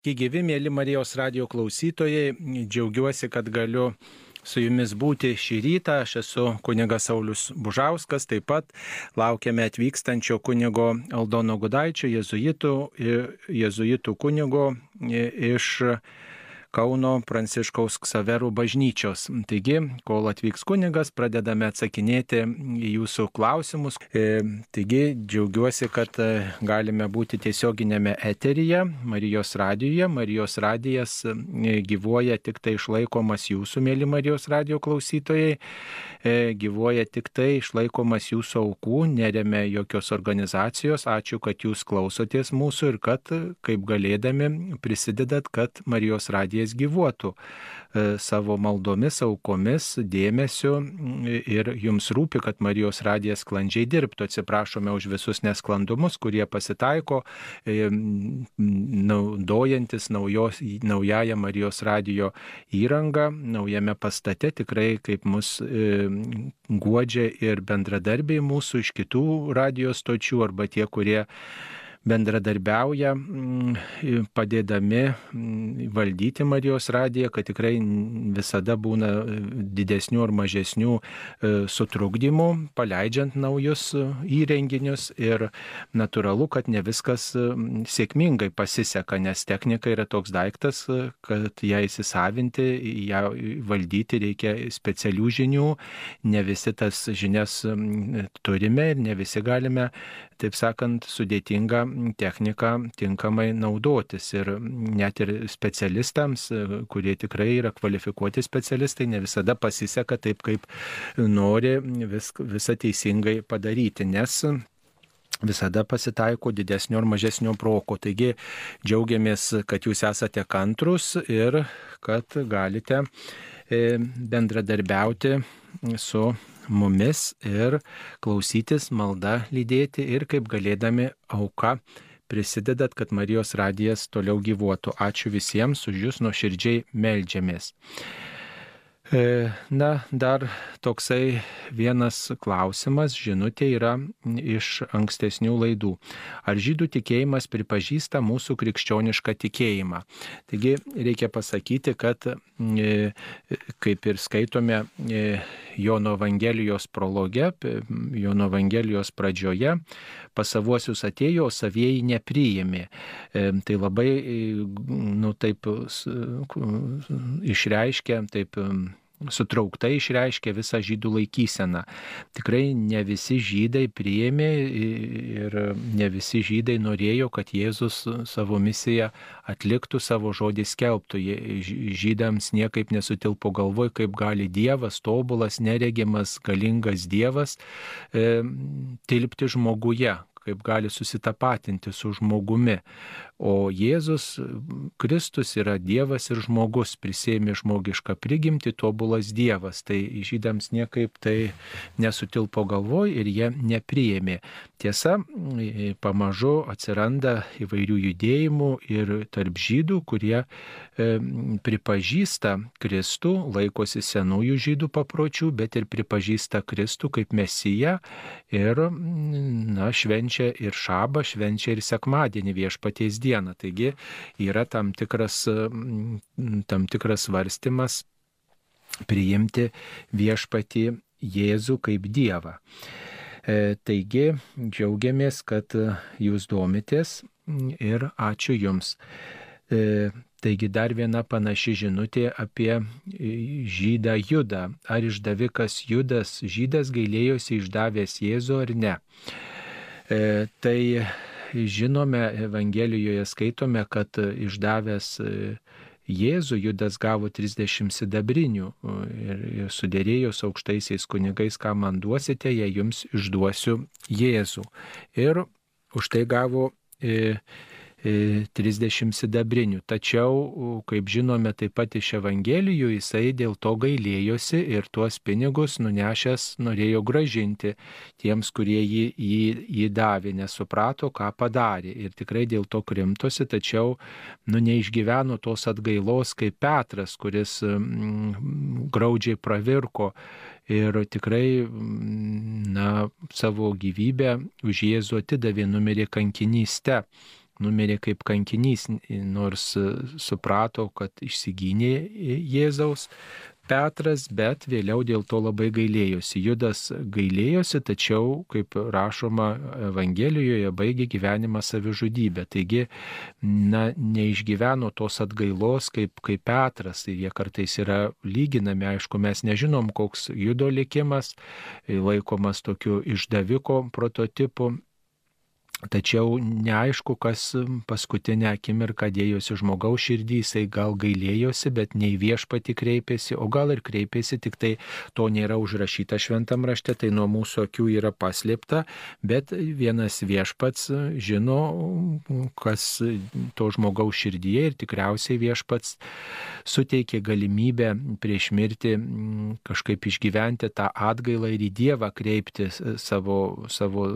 Gyvi, mėly Marijos radio klausytojai, džiaugiuosi, kad galiu su jumis būti šį rytą. Aš esu kunigas Saulis Bužauskas, taip pat laukiame atvykstančio kunigo Aldono Gudaičio, jezuitų, jezuitų kunigo iš Kauno Pranciškaus Ksaverų bažnyčios. Taigi, kol atvyks kunigas, pradedame atsakinėti į jūsų klausimus. E, taigi, džiaugiuosi, kad e, galime būti tiesioginėme eteryje Marijos radijoje. Marijos radijas e, gyvuoja tik tai išlaikomas jūsų, mėly Marijos radijo klausytojai. Gyvuoja tik tai išlaikomas jūsų aukų, neremia jokios organizacijos. Ačiū, kad jūs klausotės mūsų ir kad, kaip galėdami, prisidedat, kad Marijos radijas jis gyvuotų e, savo maldomis, aukomis, dėmesiu ir jums rūpi, kad Marijos radijas sklandžiai dirbtų. Atsiprašome už visus nesklandumus, kurie pasitaiko, e, naudojantis naujos, naująją Marijos radijo įrangą, naujame pastate tikrai kaip mus e, guodžia ir bendradarbiai mūsų iš kitų radijos stočių arba tie, kurie bendradarbiauja, mm, padėdami mm, valdyti Marijos radiją, kad tikrai visada būna didesnių ar mažesnių e, sutrukdymų, paleidžiant naujus e, įrenginius. Ir natūralu, kad ne viskas e, sėkmingai pasiseka, nes technika yra toks daiktas, kad ją įsisavinti, ją valdyti reikia specialių žinių, ne visi tas žinias turime ir ne visi galime, taip sakant, sudėtingą techniką tinkamai naudotis. Ir net ir specialistams, kurie tikrai yra kvalifikuoti specialistai, ne visada pasiseka taip, kaip nori vis, visą teisingai padaryti, nes visada pasitaiko didesnio ar mažesnio broko. Taigi džiaugiamės, kad jūs esate kantrus ir kad galite e, bendradarbiauti su mumis ir klausytis, maldą lydėti ir kaip galėdami auka prisidedat, kad Marijos radijas toliau gyvuotų. Ačiū visiems už jūs nuoširdžiai melžiamės. E, na, dar toksai vienas klausimas, žinutė yra iš ankstesnių laidų. Ar žydų tikėjimas pripažįsta mūsų krikščionišką tikėjimą? Taigi reikia pasakyti, kad e, kaip ir skaitome e, Jono Evangelijos prologe, Jono Evangelijos pradžioje, pas savuosius atėjo, o savieji nepriėmė. Tai labai, nu taip, išreiškia, taip sutrauktai išreiškia visą žydų laikyseną. Tikrai ne visi žydai priėmė ir ne visi žydai norėjo, kad Jėzus savo misiją atliktų, savo žodį skelbtų. Žydams niekaip nesutilpo galvoj, kaip gali Dievas, tobulas, neregimas, galingas Dievas e, tilpti žmoguje, kaip gali susitapatinti su žmogumi. O Jėzus Kristus yra Dievas ir žmogus, prisėmė žmogišką prigimti, tobulas Dievas. Tai žydams niekaip tai nesutilpo galvoj ir jie nepriėmė. Tiesa, pamažu atsiranda įvairių judėjimų ir tarp žydų, kurie e, pripažįsta Kristų, laikosi senųjų žydų papročių, bet ir pripažįsta Kristų kaip Mesiją ir na, švenčia ir šabą, švenčia ir sekmadienį viešpaties dieną dieną. Taigi yra tam tikras, tam tikras svarstymas priimti viešpatį Jėzų kaip Dievą. E, taigi džiaugiamės, kad jūs domitės ir ačiū Jums. E, taigi dar viena panaši žinutė apie žydą Judą. Ar išdavikas Judas žydas gailėjosi išdavęs Jėzų ar ne? E, tai žinome, Evangelijoje skaitome, kad išdavęs e, Jėzų Judas gavo 30 sidabrinių ir, ir sudėrėjo su aukštaisiais kunigais, ką man duosite, jei jums išduosiu Jėzų. Ir už tai gavo e, 30 sidabrinių. Tačiau, kaip žinome taip pat iš Evangelijų, jisai dėl to gailėjosi ir tuos pinigus nunešęs norėjo gražinti tiems, kurie jį, jį, jį davė, nesuprato, ką padarė. Ir tikrai dėl to krimtosi, tačiau nu, neišgyveno tos atgailos kaip Petras, kuris mm, graudžiai pravirko ir tikrai na, savo gyvybę už Jėzų atidavė, numirė kankinystę numirė kaip kankinys, nors suprato, kad išsigynė Jėzaus, Petras, bet vėliau dėl to labai gailėjosi. Judas gailėjosi, tačiau, kaip rašoma Evangelijoje, baigė gyvenimą savižudybę. Taigi, na, neišgyveno tos atgailos kaip, kaip Petras. Ir jie kartais yra lyginami, aišku, mes nežinom, koks judo likimas, laikomas tokiu išdaviko prototipu, Tačiau neaišku, kas paskutinę akimirką dėjosi žmogaus širdį, jisai gal gailėjosi, bet nei viešpati kreipėsi, o gal ir kreipėsi, tik tai to nėra užrašyta šventam rašte, tai nuo mūsų akių yra paslėpta, bet vienas viešpats žino, kas to žmogaus širdyje ir tikriausiai viešpats suteikė galimybę prieš mirtį kažkaip išgyventi tą atgailą ir į Dievą kreipti savo, savo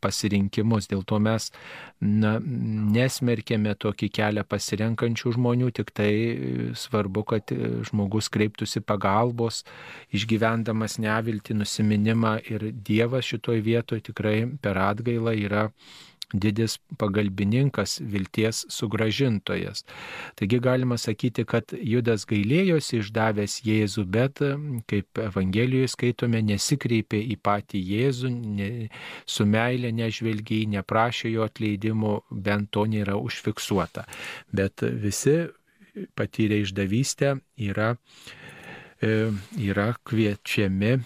pasirinkimus. Dėl to mes na, nesmerkėme tokį kelią pasirenkančių žmonių, tik tai svarbu, kad žmogus kreiptųsi pagalbos, išgyvendamas nevilti, nusiminimą ir Dievas šitoj vietoje tikrai per atgailą yra didis pagalbininkas, vilties sugražintojas. Taigi galima sakyti, kad Judas gailėjosi išdavęs Jėzų, bet, kaip Evangelijoje skaitome, nesikreipė į patį Jėzų, ne, su meilė nežvelgiai, neprašė jo atleidimo, bent to nėra užfiksuota. Bet visi patyrę išdavystę yra E, yra kviečiami e,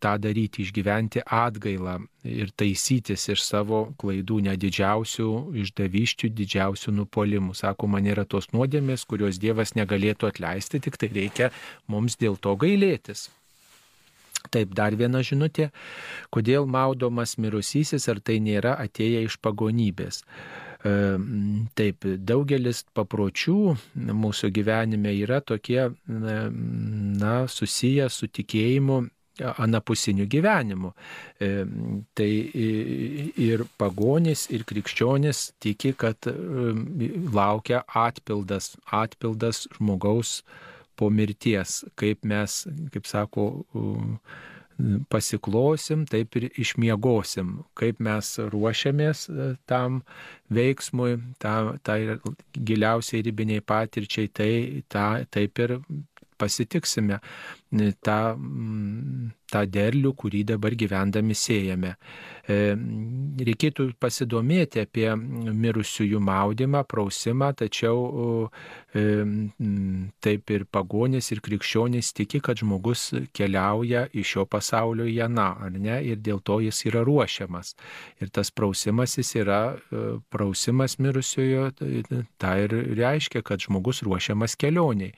tą daryti, išgyventi atgailą ir taisytis iš savo klaidų, nedidžiausių išdavyščių, didžiausių nupolimų. Sako, man yra tos nuodėmės, kurios Dievas negalėtų atleisti, tik tai reikia mums dėl to gailėtis. Taip, dar viena žinutė, kodėl maudomas mirusysis, ar tai nėra atėję iš pagonybės. Taip, daugelis papročių mūsų gyvenime yra tokie, na, susiję su tikėjimu anapusiniu gyvenimu. Tai ir pagonis, ir krikščionis tiki, kad laukia atpildas, atpildas žmogaus po mirties, kaip mes, kaip sako, pasiklosim, taip ir išmiegosim, kaip mes ruošiamės e, tam veiksmui, tą, tai giliausiai ribiniai patirčiai, tai ta, taip ir pasitiksime. Tą, tą derlių, kurį dabar gyvendami siejame. E, reikėtų pasidomėti apie mirusiųjų maudimą, prausimą, tačiau e, taip ir pagonys, ir krikščionys tiki, kad žmogus keliauja iš šio pasaulio į aną, ar ne, ir dėl to jis yra ruošiamas. Ir tas prausimas jis yra e, prausimas mirusiojo, tai ir reiškia, kad žmogus ruošiamas kelioniai.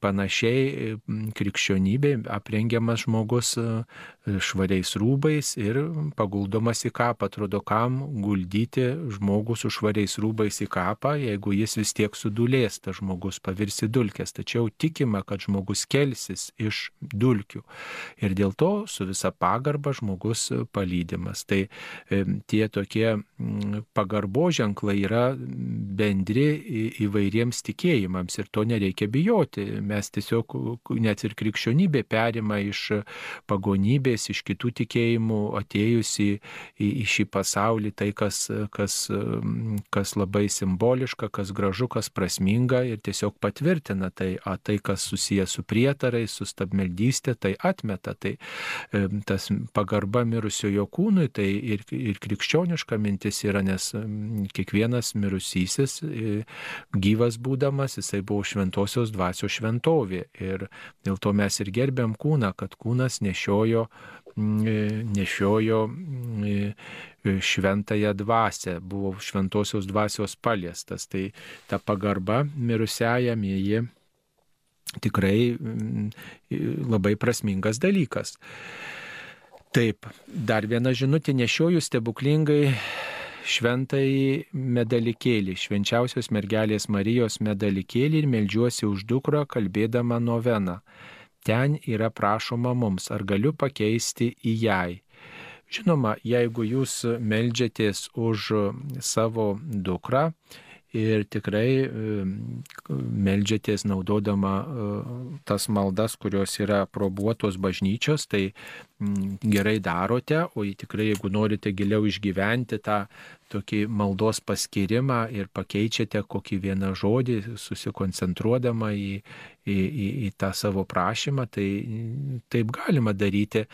Panašiai krikščionybė aprengiamas žmogus švariais rūbais ir pagonimis guldomas į kapą, atrodo, kam guldyti žmogų su švariais rūbais į kapą, jeigu jis vis tiek sudulės, tas žmogus pavirsi dulkės. Tačiau tikima, kad žmogus kelsis iš dulkių. Ir dėl to su visa pagarba žmogus palydimas. Tai e, tie tokie pagarbo ženklai yra bendri įvairiems tikėjimams ir to nereikia bijoti. Mes tiesiog net ir krikščionybė perima iš pagonybės, iš kitų tikėjimų atėjusi į, į, šį pasaulį tai, kas, kas, kas labai simboliška, kas gražu, kas prasminga ir tiesiog patvirtina tai, a, tai kas susijęs su prietarais, su stabmeldystė, tai atmeta. Tai tas pagarba mirusiojo kūnui, tai ir, ir krikščioniška mintis yra, nes kiekvienas mirusysis gyvas būdamas, jisai buvo šventosios dvasios šventovė. Ir dėl to mes ir gerbėm kūną, kad kūnas nešiojo nešiojo šventąją dvasę, buvo šventosios dvasios paliestas. Tai ta pagarba mirusiajam jie tikrai labai prasmingas dalykas. Taip, dar viena žinutė nešioju stebuklingai šventai medalikėlį, švenčiausios mergelės Marijos medalikėlį ir melžiuosi už dukrą, kalbėdama noveną ten yra prašoma mums, ar galiu pakeisti į jai. Žinoma, jeigu jūs melžiatės už savo dukrą, ir tikrai melžiatės naudodama e, tas maldas, kurios yra probuotos bažnyčios, tai gerai darote, o tikrai jeigu norite giliau išgyventi tą tokį maldos paskirimą ir pakeičiate kokį vieną žodį, susikoncentruodama į, į, į, į tą savo prašymą, tai taip galima daryti,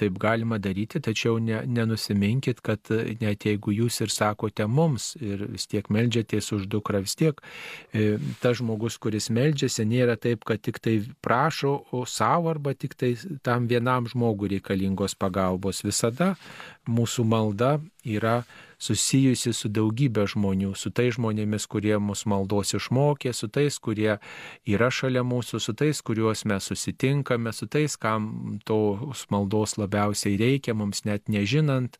taip galima daryti, tačiau ne, nenusiminkit, kad net jeigu jūs ir sakote mums ir vis tiek melžiatės už dukrą, vis tiek e, tas žmogus, kuris melžiasi, nėra taip, kad tik tai prašo savo arba tik tai tam vienam žmogui reikalingos pagalbos. Visada mūsų malda yra susijusi su daugybė žmonių, su tais žmonėmis, kurie mus maldos išmokė, su tais, kurie yra šalia mūsų, su tais, kuriuos mes susitinkame, su tais, kam tos maldos labiausiai reikia, mums net nežinant,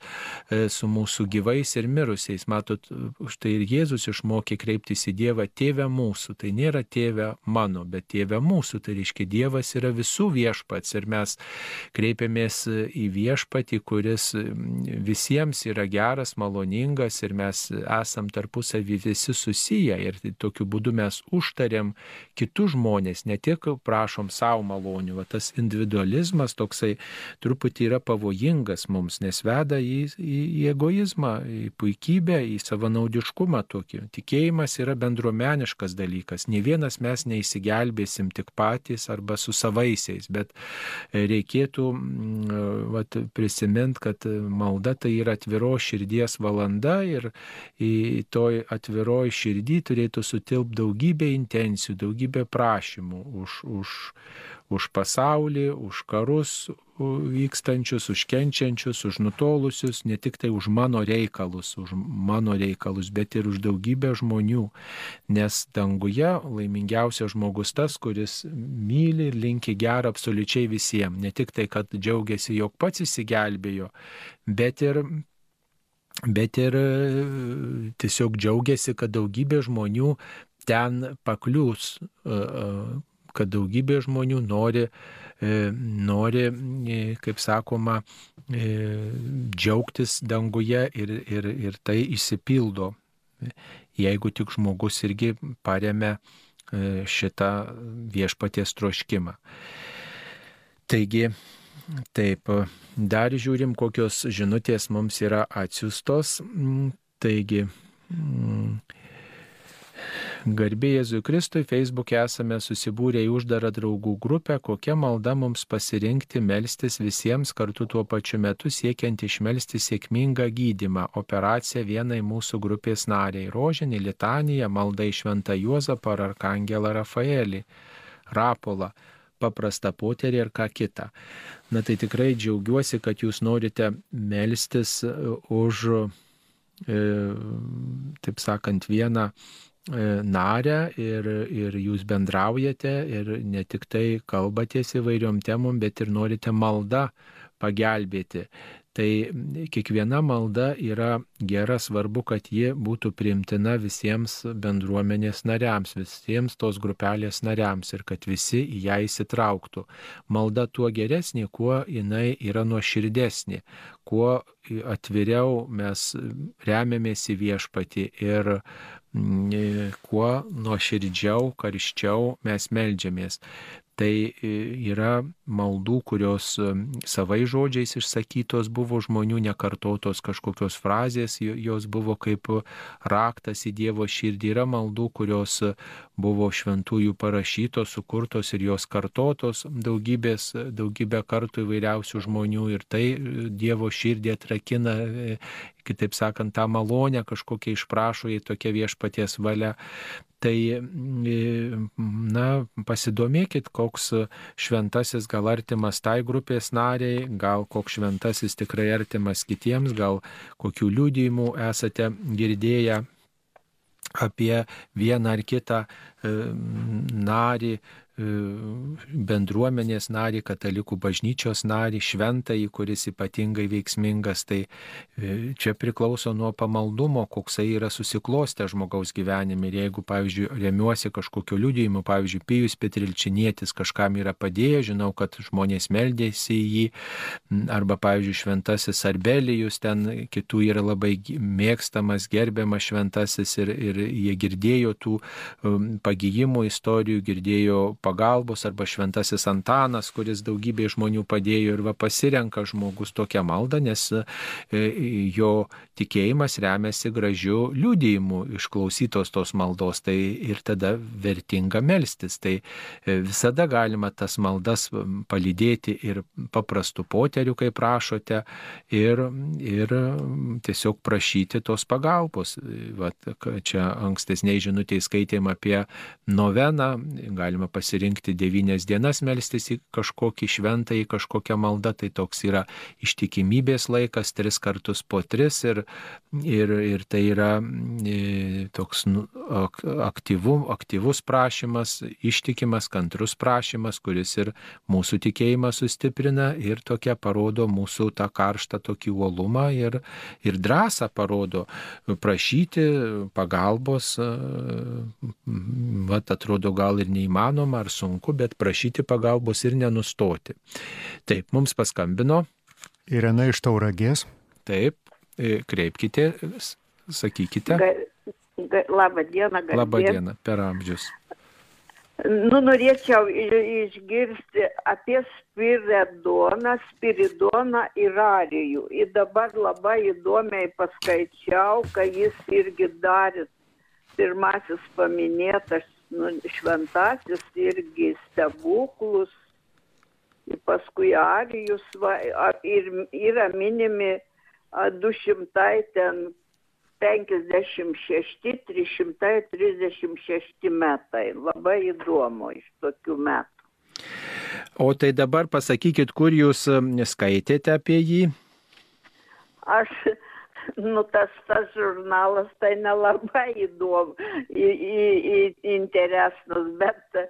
e, su mūsų gyvais ir mirusiais. Matot, štai ir Jėzus išmokė kreiptis į Dievą tėvę mūsų. Tai nėra tėvė mano, bet tėvė mūsų. Tai reiškia, Dievas yra visų viešpats ir mes kreipiamės į viešpatį, kuris visiems yra geras, maloningas ir mes esam tarpusavį visi susiję ir tokiu būdu mes užtariam kitus žmonės, ne tik prašom savo malonių. Va, tas individualizmas toksai truputį yra pavojingas mums, nes veda į, į, į egoizmą, į puikybę, į savanaudiškumą tokį. Tikėjimas yra bendruomeniškas dalykas. Ne vienas mes neįsigelbėsim tik patys arba su savaisiais, bet reikėtų mm, vat, prisimint, kad malda tai yra atviros širdies valanda ir į toj atviroj širdį turėtų sutilpti daugybė intencijų, daugybė prašymų už, už, už pasaulį, už karus vykstančius, už kenčiančius, už nutolusius, ne tik tai už mano reikalus, už mano reikalus, bet ir už daugybę žmonių. Nes danguje laimingiausias žmogus tas, kuris myli ir linki gerą absoliučiai visiems. Ne tik tai, kad džiaugiasi, jog pats įsigelbėjo, bet ir bet ir e, tiesiog džiaugiasi, kad daugybė žmonių ten pakliūs, e, e, kad daugybė žmonių nori, nori kaip sakoma, džiaugtis danguje ir, ir, ir tai išsipildo, jeigu tik žmogus irgi paremia šitą viešpaties troškimą. Taigi, Taip, dar žiūrim, kokios žinutės mums yra atsiustos. Mm, taigi, mm, Garbė Jėzui Kristui, Facebook'e esame susibūrę į uždarą draugų grupę, kokia malda mums pasirinkti melstis visiems kartu tuo pačiu metu siekiant išmelsti sėkmingą gydimą, operaciją vienai mūsų grupės nariai - Rožinį, Litaniją, malda į Šventą Juozapą ar Arkangelą Rafaelį, Rapolą paprastą poterį ir ką kitą. Na tai tikrai džiaugiuosi, kad jūs norite melstis e, už, e, taip sakant, vieną e, narę ir, ir jūs bendraujate ir ne tik tai kalbatės įvairiom temom, bet ir norite maldą pagelbėti. Tai kiekviena malda yra gera, svarbu, kad ji būtų priimtina visiems bendruomenės nariams, visiems tos grupelės nariams ir kad visi į ją įsitrauktų. Malda tuo geresnė, kuo jinai yra nuoširdesnė, kuo atviriau mes remiamės į viešpatį ir mm, kuo nuoširdžiau, karščiau mes melžiamės tai e, yra maldų, kurios e, savai žodžiais išsakytos buvo žmonių, nekartotos kažkokios frazės, jos buvo kaip raktas į Dievo širdį. Yra maldų, kurios buvo šventųjų parašytos, sukurtos ir jos kartotos daugybės, daugybę kartų įvairiausių žmonių ir tai Dievo širdį atrakina kitaip sakant, tą malonę kažkokią išprašo į tokią viešpaties valią. Tai, na, pasidomėkit, koks šventasis gal artimas tai grupės nariai, gal koks šventasis tikrai artimas kitiems, gal kokių liūdėjimų esate girdėję apie vieną ar kitą narį, E, bendruomenės narį, katalikų bažnyčios narį, šventąjį, kuris ypatingai veiksmingas. Tai e, čia priklauso nuo pamaldumo, koksai yra susiklostę žmogaus gyvenime. Ir jeigu, pavyzdžiui, remiuosi kažkokiu liūdėjimu, pavyzdžiui, Pijus Petrilčinietis kažkam yra padėjęs, žinau, kad žmonės meldėsi į jį, arba, pavyzdžiui, šventasis Arbelijus, ten kitų yra labai mėgstamas, gerbiamas šventasis ir, ir jie girdėjo tų pagyjimų istorijų, girdėjo pagalbos, arba šventasis Antanas, kuris daugybė žmonių padėjo ir va pasirenka žmogus tokią maldą, nes e, jo tikėjimas remiasi gražiu liūdėjimu išklausytos tos maldos, tai ir tada vertinga melstis. Tai e, visada galima tas maldas palydėti ir paprastų poterių, kaip prašote, ir, ir tiesiog prašyti tos pagalbos. Vat, čia ankstesniai žinutėje skaitėm apie noveną, galima pasirinkti devynias dienas melstis į kažkokį šventą, į kažkokią maldą, tai toks yra ištikimybės laikas, tris kartus po tris ir, ir, ir tai yra e, toks nu, aktyvu, aktyvus prašymas, ištikimas, kantrus prašymas, kuris ir mūsų tikėjimą sustiprina ir tokia parodo mūsų tą karštą tokį uolumą ir, ir drąsą parodo prašyti pagalbos, vat atrodo gal ir neįmanoma ar sunku, bet prašyti pagalbos ir nenustoti. Taip, mums paskambino. Irena iš Tauragės. Taip, e, kreipkite, sakykite. Ga, ga, labą dieną, garbė. Labą dieną, per amžius. Nu, norėčiau išgirsti apie spiridoną, spiridoną ir arijų. Ir dabar labai įdomiai paskaičiau, kad jis irgi darė pirmasis paminėtas nu, šventasis irgi stebuklus. Ir paskui arijus va, ir yra minimi 200 ten 56, 336 metai. Labai įdomu iš tokių metų. O tai dabar pasakykit, kur jūs skaitėte apie jį? Aš, nu tas, tas žurnalas tai nelabai įdomu, į, į, į, interesnas, bet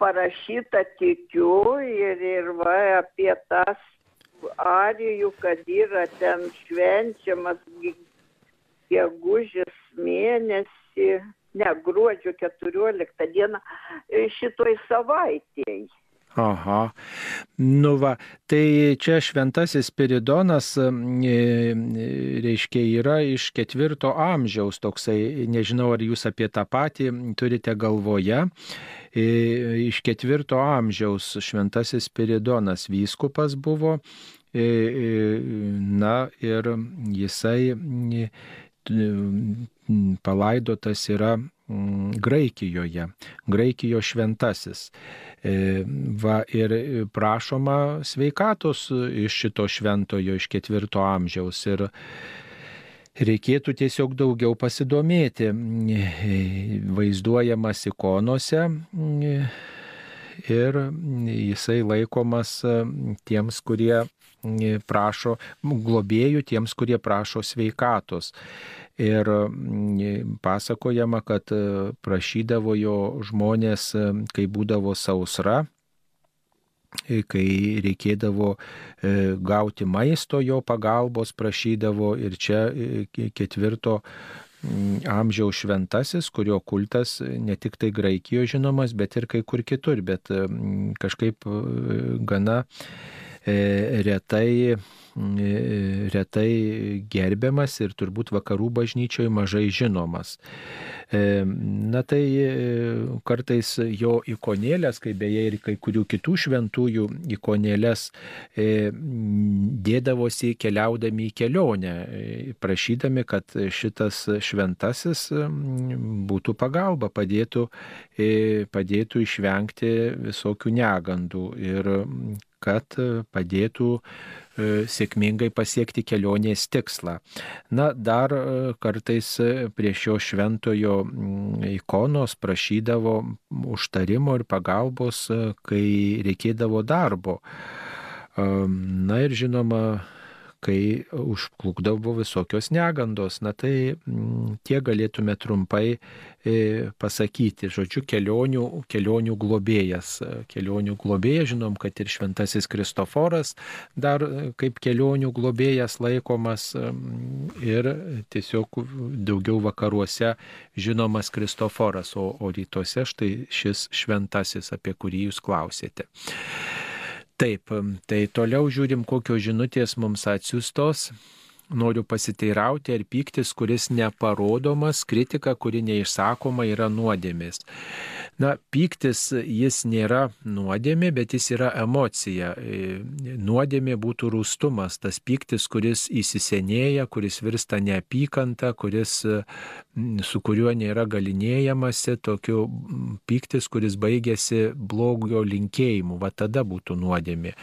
parašyta tikiu ir, ir va apie tas arijų, kad yra ten švenčiamas gegužės mėnesį, ne, gruodžio 14 dieną šitoj savaitėje. Aha. Nu va, tai čia šventasis Spiridonas, reiškia, yra iš ketvirto amžiaus toksai, nežinau ar jūs apie tą patį turite galvoje, iš ketvirto amžiaus šventasis Spiridonas vyskupas buvo, na ir jisai palaidotas yra Graikijoje, Graikijos šventasis. E, va ir prašoma sveikatos iš šito šventojo iš ketvirto amžiaus ir reikėtų tiesiog daugiau pasidomėti vaizduojamas ikonose ir jisai laikomas tiems, kurie prašo globėjų tiems, kurie prašo sveikatos. Ir mm, pasakojama, kad e, prašydavo jo žmonės, e, kai būdavo sausra, e, kai reikėdavo gauti maisto, jo pagalbos prašydavo ir čia ketvirto mm, amžiaus šventasis, kurio kultas ne tik tai Graikijoje žinomas, bet ir kai kur kitur, bet kažkaip gana retai, e, retai gerbiamas ir turbūt vakarų bažnyčioje mažai žinomas. E, na tai kartais jo ikonėlės, kaip beje ir kai kurių kitų šventųjų ikonėlės, dėdavosi keliaudami į kelionę, prašydami, kad šitas šventasis būtų pagalba, padėtų, padėtų išvengti visokių negandų. Ir kad e, padėtų e, sėkmingai pasiekti kelionės tikslą. Na, dar e, kartais prie šio šventojo ikonos prašydavo užtarimo ir pagalbos, kai reikėdavo darbo. Na ir žinoma, kai užklukdavo visokios negandos. Na tai m, tie galėtume trumpai e, pasakyti. Žodžiu, kelionių, kelionių globėjas. Kelionių globėjas, žinom, kad ir šventasis Kristoforas dar e, kaip kelionių globėjas laikomas ir tiesiog daugiau vakaruose žinomas Kristoforas, o, o rytuose štai šis šventasis, apie kurį jūs klausėte. Taip, tai toliau žiūrim, kokios žinutės mums atsiustos. Noriu pasiteirauti, ar pyktis, kuris neparodomas, kritika, kuri neišsakoma, yra nuodėmės. Na, pyktis jis nėra nuodėmė, bet jis yra emocija. Nuodėmė būtų rūstumas, tas pyktis, kuris įsisenėja, kuris virsta neapykanta, kuris, su kuriuo nėra galinėjamasi, tokiu pyktis, kuris baigėsi blogio linkėjimu, va tada būtų nuodėmė.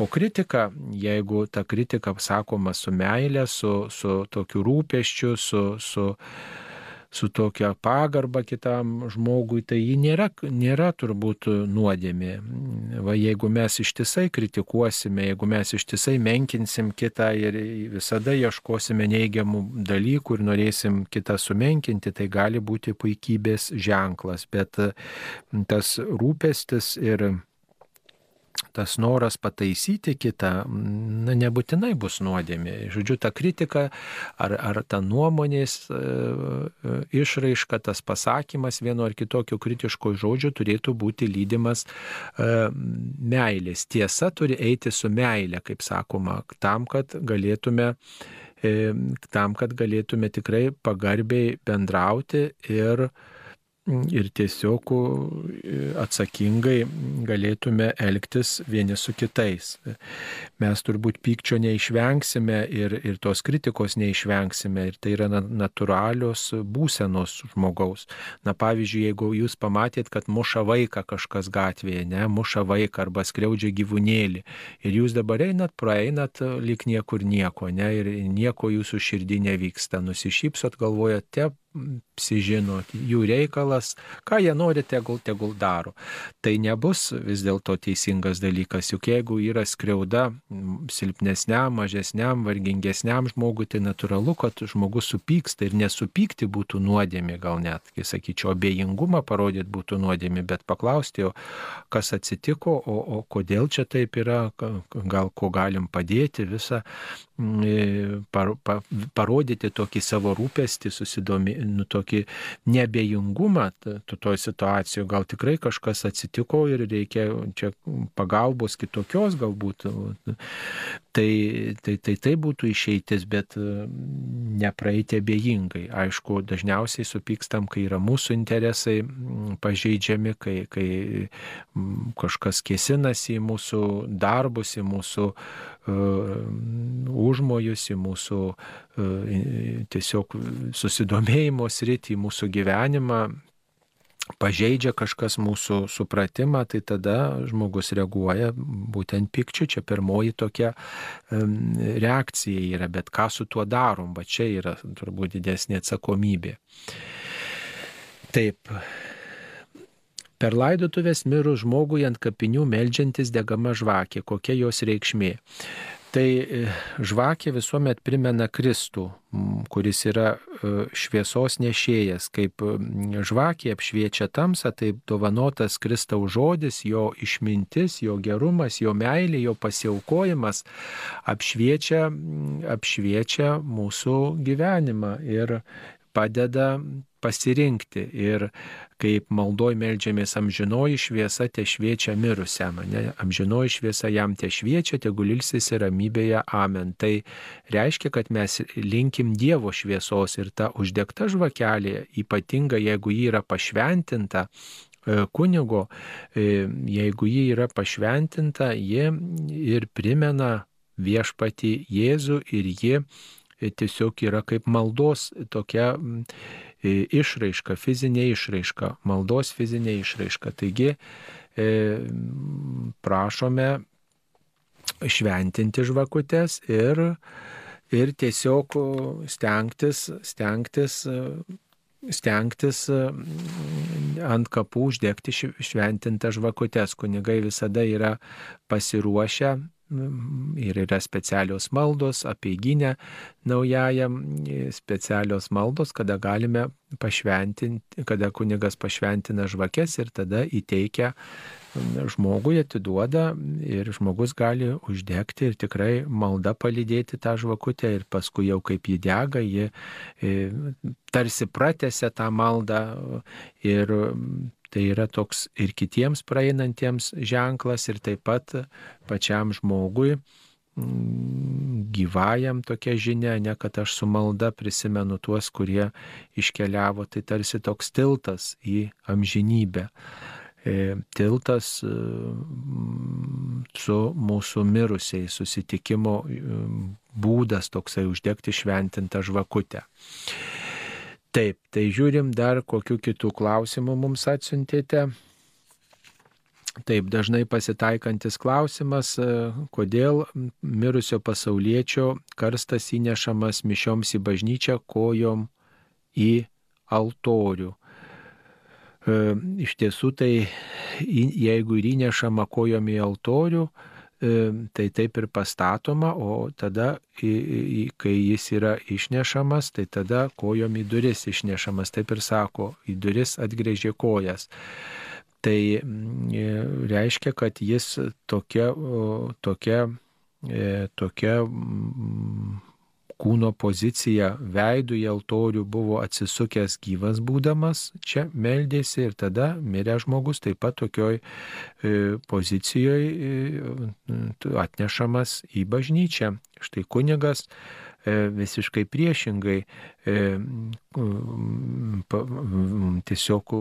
O kritika, jeigu ta kritika sakoma su meilė, su, su tokiu rūpeščiu, su, su su tokia pagarba kitam žmogui, tai ji nėra, nėra turbūt nuodėmė. Va jeigu mes ištisai kritikuosime, jeigu mes ištisai menkinsim kitą ir visada ieškosime neigiamų dalykų ir norėsim kitą sumenkinti, tai gali būti puikybės ženklas. Bet tas rūpestis ir tas noras pataisyti kitą, na, nebūtinai bus nuodėmė. Žodžiu, ta kritika ar, ar ta nuomonės e, e, išraiška, tas pasakymas vieno ar kitokio kritiško žodžio turėtų būti lydimas e, meilės. Tiesa turi eiti su meilė, kaip sakoma, tam, kad galėtume tam, kad galėtume tikrai pagarbiai bendrauti ir uh, ir tiesiog atsakingai galėtume elgtis vieni su kitais. Mes turbūt pykčio neišvengsime ir, ir tos kritikos neišvengsime ir tai yra natūralios būsenos žmogaus. Na pavyzdžiui, jeigu jūs pamatėt, kad muša vaiką kažkas gatvėje, ne, muša vaiką arba skriaudžia gyvūnėlį ir jūs dabar einat, praeinat lik niekur nieko, ne, ir nieko jūsų širdį nevyksta, nusišypsot, galvojate, apsižino, jų reikalas, ką jie nori, tegul, tegul daro. Tai nebus vis dėlto teisingas dalykas, juk jeigu yra skriauda silpnesniam, mažesniam, vargingesniam žmogui, tai natūralu, kad žmogus supyksta ir nesupykti būtų nuodėmė, gal net, kai sakyčiau, abejingumą parodyti būtų nuodėmė, bet paklausti, o kas atsitiko, o, o kodėl čia taip yra, gal ko galim padėti, visą parodyti tokį savo rūpestį, susidomi, nu, tokį nebejingumą toj situacijoje. Gal tikrai kažkas atsitiko ir reikia čia pagalbos kitokios galbūt. Tai tai, tai tai būtų išeitis, bet nepraeiti abejingai. Aišku, dažniausiai supykstam, kai yra mūsų interesai pažeidžiami, kai, kai kažkas kėsinasi į mūsų darbus, į mūsų uh, užmojus, į mūsų uh, tiesiog susidomėjimo sritį, į mūsų gyvenimą, pažeidžia kažkas mūsų supratimą, tai tada žmogus reaguoja būtent pikčiu. Čia pirmoji tokia reakcija yra, bet ką su tuo darom, va čia yra turbūt didesnė atsakomybė. Taip. Per laidotuvės mirus žmogui ant kapinių melžiantis degama žvakė, kokia jos reikšmė. Tai e, žvakė visuomet primena Kristų, kuris yra e, šviesos nešėjas, kaip žvakė apšviečia tamsą, taip dovanotas Kristaus žodis, jo išmintis, jo gerumas, jo meilė, jo pasiaukojimas apšviečia, apšviečia mūsų gyvenimą ir padeda pasirinkti. Ir kaip maldoj melžiamės amžinoji šviesa te šviečia mirusiam, ne? amžinoji šviesa jam te šviečia, tegul ilsisi ramybėje, amen. Tai reiškia, kad mes linkim Dievo šviesos ir ta uždegta žvakelė, ypatinga jeigu ji yra pašventinta, e, kunigo, e, jeigu ji yra pašventinta, ji ir primena viešpati Jėzų ir ji tiesiog yra kaip maldos tokia išraiška, fizinė išraiška, maldos fizinė išraiška. Taigi e, prašome šventinti žvakutes ir, ir tiesiog stengtis, stengtis stengtis ant kapų uždegti šventintą žvakutes. Kunigai visada yra pasiruošę ir yra specialios maldos, apeiginė naujajam, specialios maldos, kada galime pašventinti, kada kunigas pašventina žvakes ir tada įteikia žmogui atiduoda ir žmogus gali uždegti ir tikrai malda palydėti tą žvakutę ir paskui jau kaip jį dega, ji e, tarsi pratęsia tą maldą ir Tai yra toks ir kitiems praeinantiems ženklas ir taip pat pačiam žmogui gyvajam tokia žinia, ne kad aš su malda prisimenu tuos, kurie iškeliavo, tai tarsi toks tiltas į amžinybę. E, tiltas e, su mūsų mirusiai susitikimo e, būdas toksai uždegti šventintą žvakutę. Taip, tai žiūrim dar kokiu kitų klausimų mums atsiuntėte. Taip, dažnai pasitaikantis klausimas, kodėl mirusio pasaulietčio karstas įnešamas mišioms į bažnyčią kojom į altorių. E, iš tiesų tai jeigu ir įnešama kojom į altorių, e, tai taip ir pastatoma, o tada, kai jis yra išnešamas, tai tada kojom į duris išnešamas, taip ir sako, į duris atgrėžė kojas. Tai mm, reiškia, kad jis tokia, tokia, e, tokia mm, kūno pozicija veidų į altorių buvo atsisukęs gyvas būdamas, čia meldėsi ir tada miręs žmogus taip pat tokioj e, pozicijoje atnešamas į bažnyčią. Štai kunigas e, visiškai priešingai e, tiesiog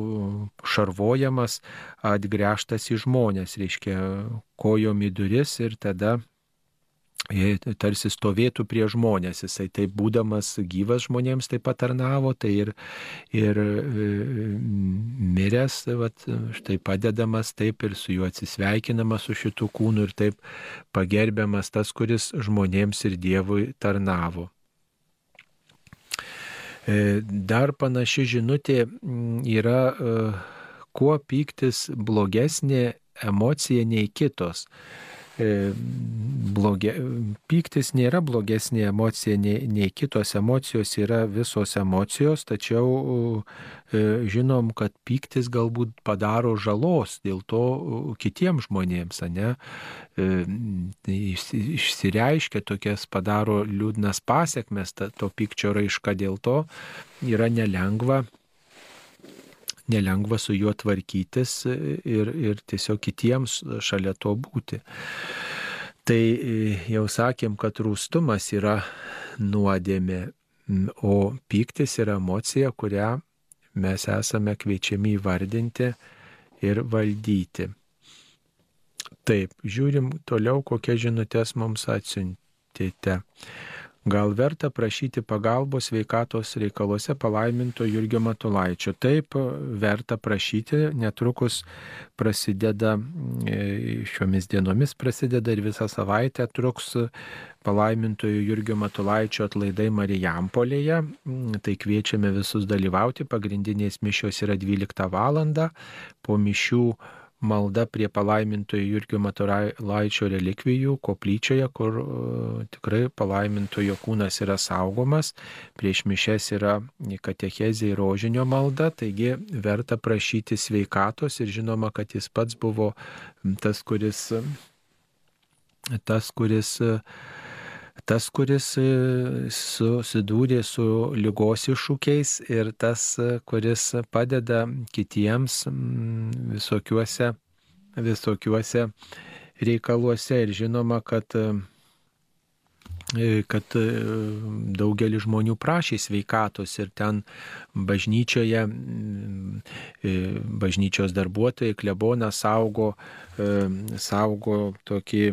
šarvojamas, atgręžtas į žmonės, reiškia kojom į duris ir tada tarsi stovėtų prie žmonės. Jisai taip būdamas gyvas žmonėms taip patarnavo, tai ir, ir e, miręs, vat, štai padedamas taip ir su juo atsisveikinamas su šitų kūnų ir taip pagerbiamas tas, kuris žmonėms ir Dievui tarnavo. E, dar panaši žinutė yra, e, kuo pyktis blogesnė emocija nei kitos. E, blogia, pyktis nėra blogesnė emocija nei, nei kitos emocijos, yra visos emocijos, tačiau e, žinom, kad pyktis galbūt padaro žalos dėl to kitiems žmonėms, ne? E, tai išsireiškia tokias, padaro liūdnas pasiekmes, to pykčio raiška dėl to yra nelengva nelengva su juo tvarkytis ir, ir tiesiog kitiems šalia to būti. Tai e, jau sakėm, kad rūstumas yra nuodėmė, o pyktis yra emocija, kurią mes esame kviečiami įvardinti ir valdyti. Taip, žiūrim toliau, kokias žinutės mums atsiuntėte. Gal verta prašyti pagalbos sveikatos reikaluose palaiminto Jurgio Matulaičio. Taip, verta prašyti, netrukus prasideda, e, šiomis dienomis prasideda ir visą savaitę truks palaimintojo Jurgio Matulaičio atlaidai Marijampolėje. Tai kviečiame visus dalyvauti. Pagrindinės mišios yra 12 val. Po mišių malda prie palaimintojo Jurgio Maturaičio relikvijų koplyčioje, kur uh, tikrai palaimintojo kūnas yra saugomas, prieš mišes yra katechezė ir rožinio malda, taigi verta prašyti sveikatos ir žinoma, kad jis pats buvo tas, kuris, tas, kuris tas, kuris e, susidūrė su lygos iššūkiais ir tas, kuris padeda kitiems visokiuose, visokiuose reikaluose. Ir žinoma, kad e, kad e, daugelis žmonių prašė sveikatos ir ten bažnyčioje, bažnyčios darbuotojai, klebona saugo, saugo tokį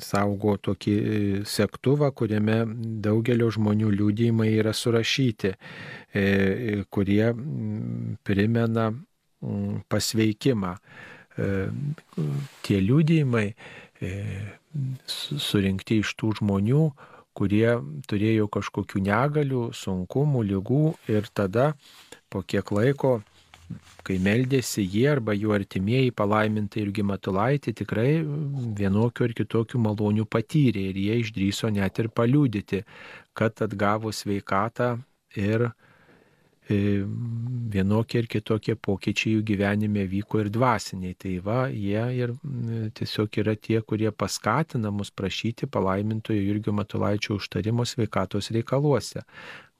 saugo tokį e, sektuvą, kuriame daugelio žmonių liūdėjimai yra surašyti, e, kurie primena pasveikimą. E, tie liūdėjimai surinkti iš tų žmonių, kurie turėjo kažkokių negalių, sunkumų, lygų ir tada po kiek laiko kai meldėsi jie arba jų artimieji palaimintai irgi matulaitį, tikrai vienokiu ar kitokiu maloniu patyrė ir jie išdryso net ir paliūdyti, kad atgavus sveikatą ir e, vienokie ir kitokie pokyčiai jų gyvenime vyko ir dvasiniai. Tai va, jie ir tiesiog yra tie, kurie paskatina mus prašyti palaimintojo Jurgio Matulaičio užtarimo sveikatos reikaluose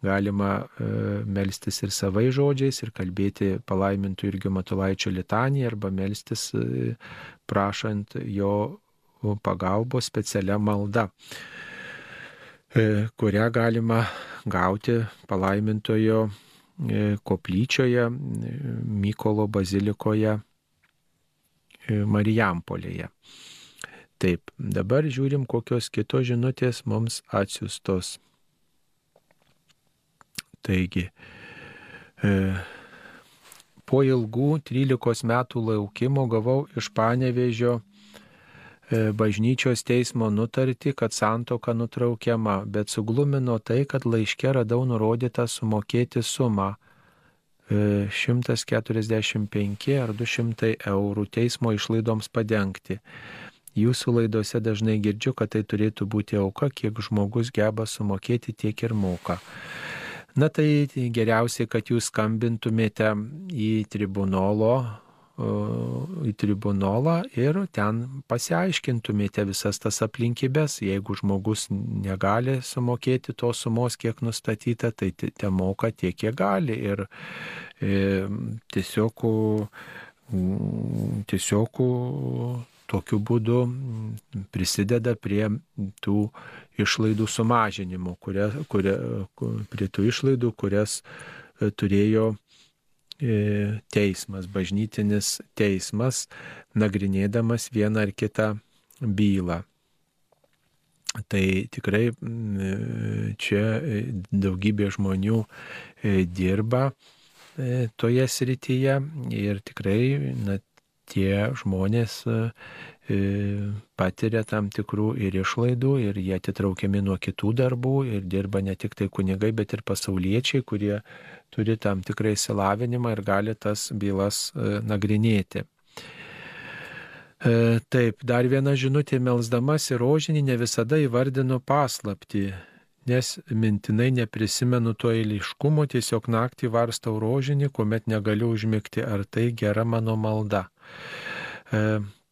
galima e, melstis ir savai žodžiais ir kalbėti palaimintų irgi Matulaičio litaniją arba melstis e, prašant jo pagalbos specialia malda, e, kurią galima gauti palaimintojo koplyčioje Mykolo bazilikoje Marijampolėje. Taip, dabar žiūrim, kokios kitos žinutės mums atsiustos. Taigi, e, po ilgų 13 metų laukimo gavau iš panevežio e, bažnyčios teismo nutartį, kad santoka nutraukiama, bet suglumino tai, kad laiške radau nurodytą sumokėti sumą 145 e, ar 200 eurų teismo išlaidoms padengti. Jūsų laidose dažnai girdžiu, kad tai turėtų būti auka, kiek žmogus geba sumokėti, tiek ir moka. Na tai geriausiai, kad jūs skambintumėte į tribunolo į tribunolą ir ten pasiaiškintumėte visas tas aplinkybės. Jeigu žmogus negali sumokėti tos sumos, kiek nustatyta, tai te moka tiek, kiek gali. Ir e, tiesiog, tiesiog tokiu būdu prisideda prie tų išlaidų sumažinimo, kuria, kuria, prie tų išlaidų, kurias e, turėjo e, teismas, bažnytinis teismas, nagrinėdamas vieną ar kitą bylą. Tai tikrai e, čia daugybė žmonių dirba toje srityje ir tikrai na, tie žmonės E, patiria tam tikrų ir išlaidų, ir jie atitraukiami nuo kitų darbų, ir dirba ne tik tai kunigai, bet ir pasauliečiai, kurie turi tam tikrą įsilavinimą ir gali tas bylas e, nagrinėti. E, taip, dar viena žinutė melsdamas į rožinį ne visada įvardinu paslapti, nes mintinai neprisimenu to eiliškumo, tiesiog naktį varstau rožinį, kuomet negaliu užmigti, ar tai gera mano malda.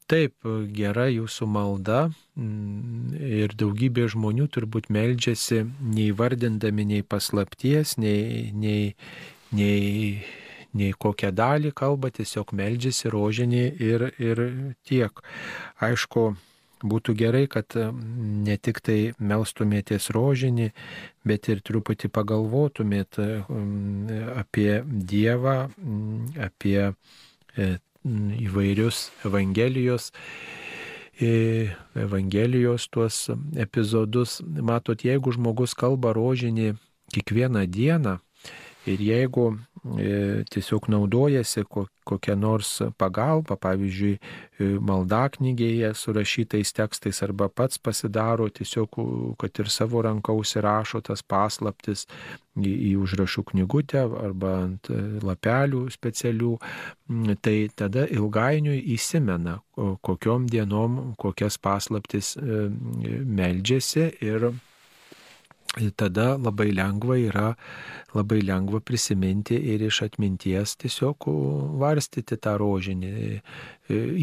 Taip, gera jūsų malda mm, ir daugybė žmonių turbūt meldžiasi neįvardindami nei paslapties, nei, nei, nei, nei kokią dalį kalba, tiesiog meldžiasi rožinį ir, ir tiek. Aišku, būtų gerai, kad mm, ne tik tai melstumėtės rožinį, bet ir truputį pagalvotumėt mm, apie Dievą, apie e, įvairius Evangelijos e, Evangelijos tuos epizodus. Matot, jeigu žmogus kalba rožinį kiekvieną dieną ir jeigu tiesiog naudojasi kokią nors pagalbą, pavyzdžiui, e, maldaknygėje surašytais tekstais arba pats pasidaro tiesiog, kad ir savo ranką užsirašo tas paslaptis į, į užrašų knygutę arba ant e, lapelių specialių, tai tada ilgainiui įsimena, kokiom dienom kokias paslaptis meldžiasi ir tada labai lengva yra, labai lengva prisiminti ir iš atminties tiesiog varstyti tą rožinį,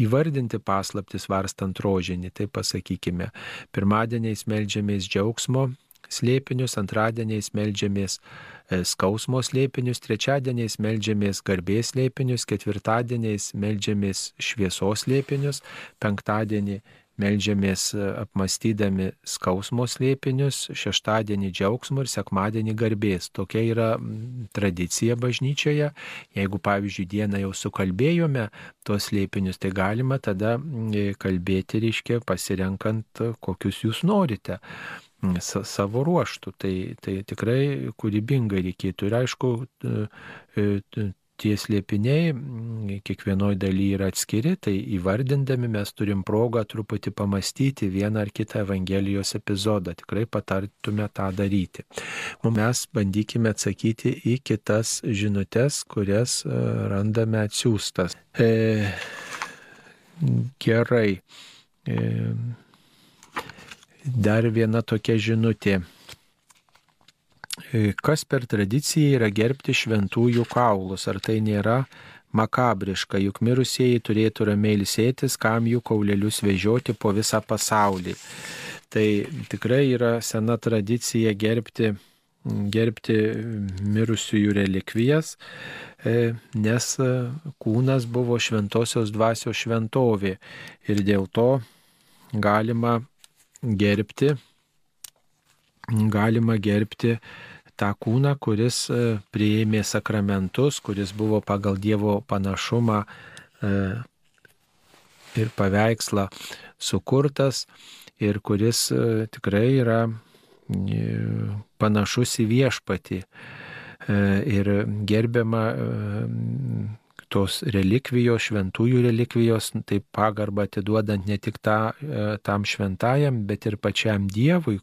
įvardinti paslaptis varstant rožinį, tai pasakykime, pirmadieniais melžiamės džiaugsmo slėpinius, antradieniais melžiamės e, skausmo slėpinius, trečiadieniais melžiamės garbės slėpinius, ketvirtadieniais melžiamės šviesos slėpinius, penktadienį Meldžiamės e, apmastydami skausmo slėpinius, šeštadienį džiaugsmo ir sekmadienį garbės. Tokia yra tradicija bažnyčioje. Jeigu, pavyzdžiui, dieną jau sukalbėjome tuos slėpinius, tai galima tada e, kalbėti, reiškia, pasirenkant, kokius jūs norite savo ruoštų. Tai, tai tikrai kūrybingai reikėtų. Ir aišku, tie slėpiniai mm, kiekvienoje dalyje yra atskiri, tai įvardindami mes turim progą truputį pamastyti vieną ar kitą Evangelijos epizodą. Tikrai patartume tą daryti. Mes bandykime atsakyti į kitas žinutės, kurias e, randame atsiųstas. E, gerai. E, dar viena tokia žinutė. E, kas per tradiciją yra gerbti šventųjų kaulus, ar tai nėra makabriška, juk mirusieji turėtų ramiai ilsėtis, kam jų kaulelius vežioti po visą pasaulį. Tai tikrai yra sena tradicija gerbti, gerbti mirusiųjų relikvijas, e, nes kūnas buvo šventosios dvasios šventovė. Ir dėl to galima gerbti, galima gerbti tą kūną, kuris e, priėmė sakramentus, kuris buvo pagal Dievo panašumą e, ir paveikslą sukurtas ir kuris e, tikrai yra panašus į viešpatį. Ir gerbiama tos relikvijos, šventųjų relikvijos, taip pagarbą atiduodant ne tik ta, e, tam šventajam, bet ir pačiam Dievui,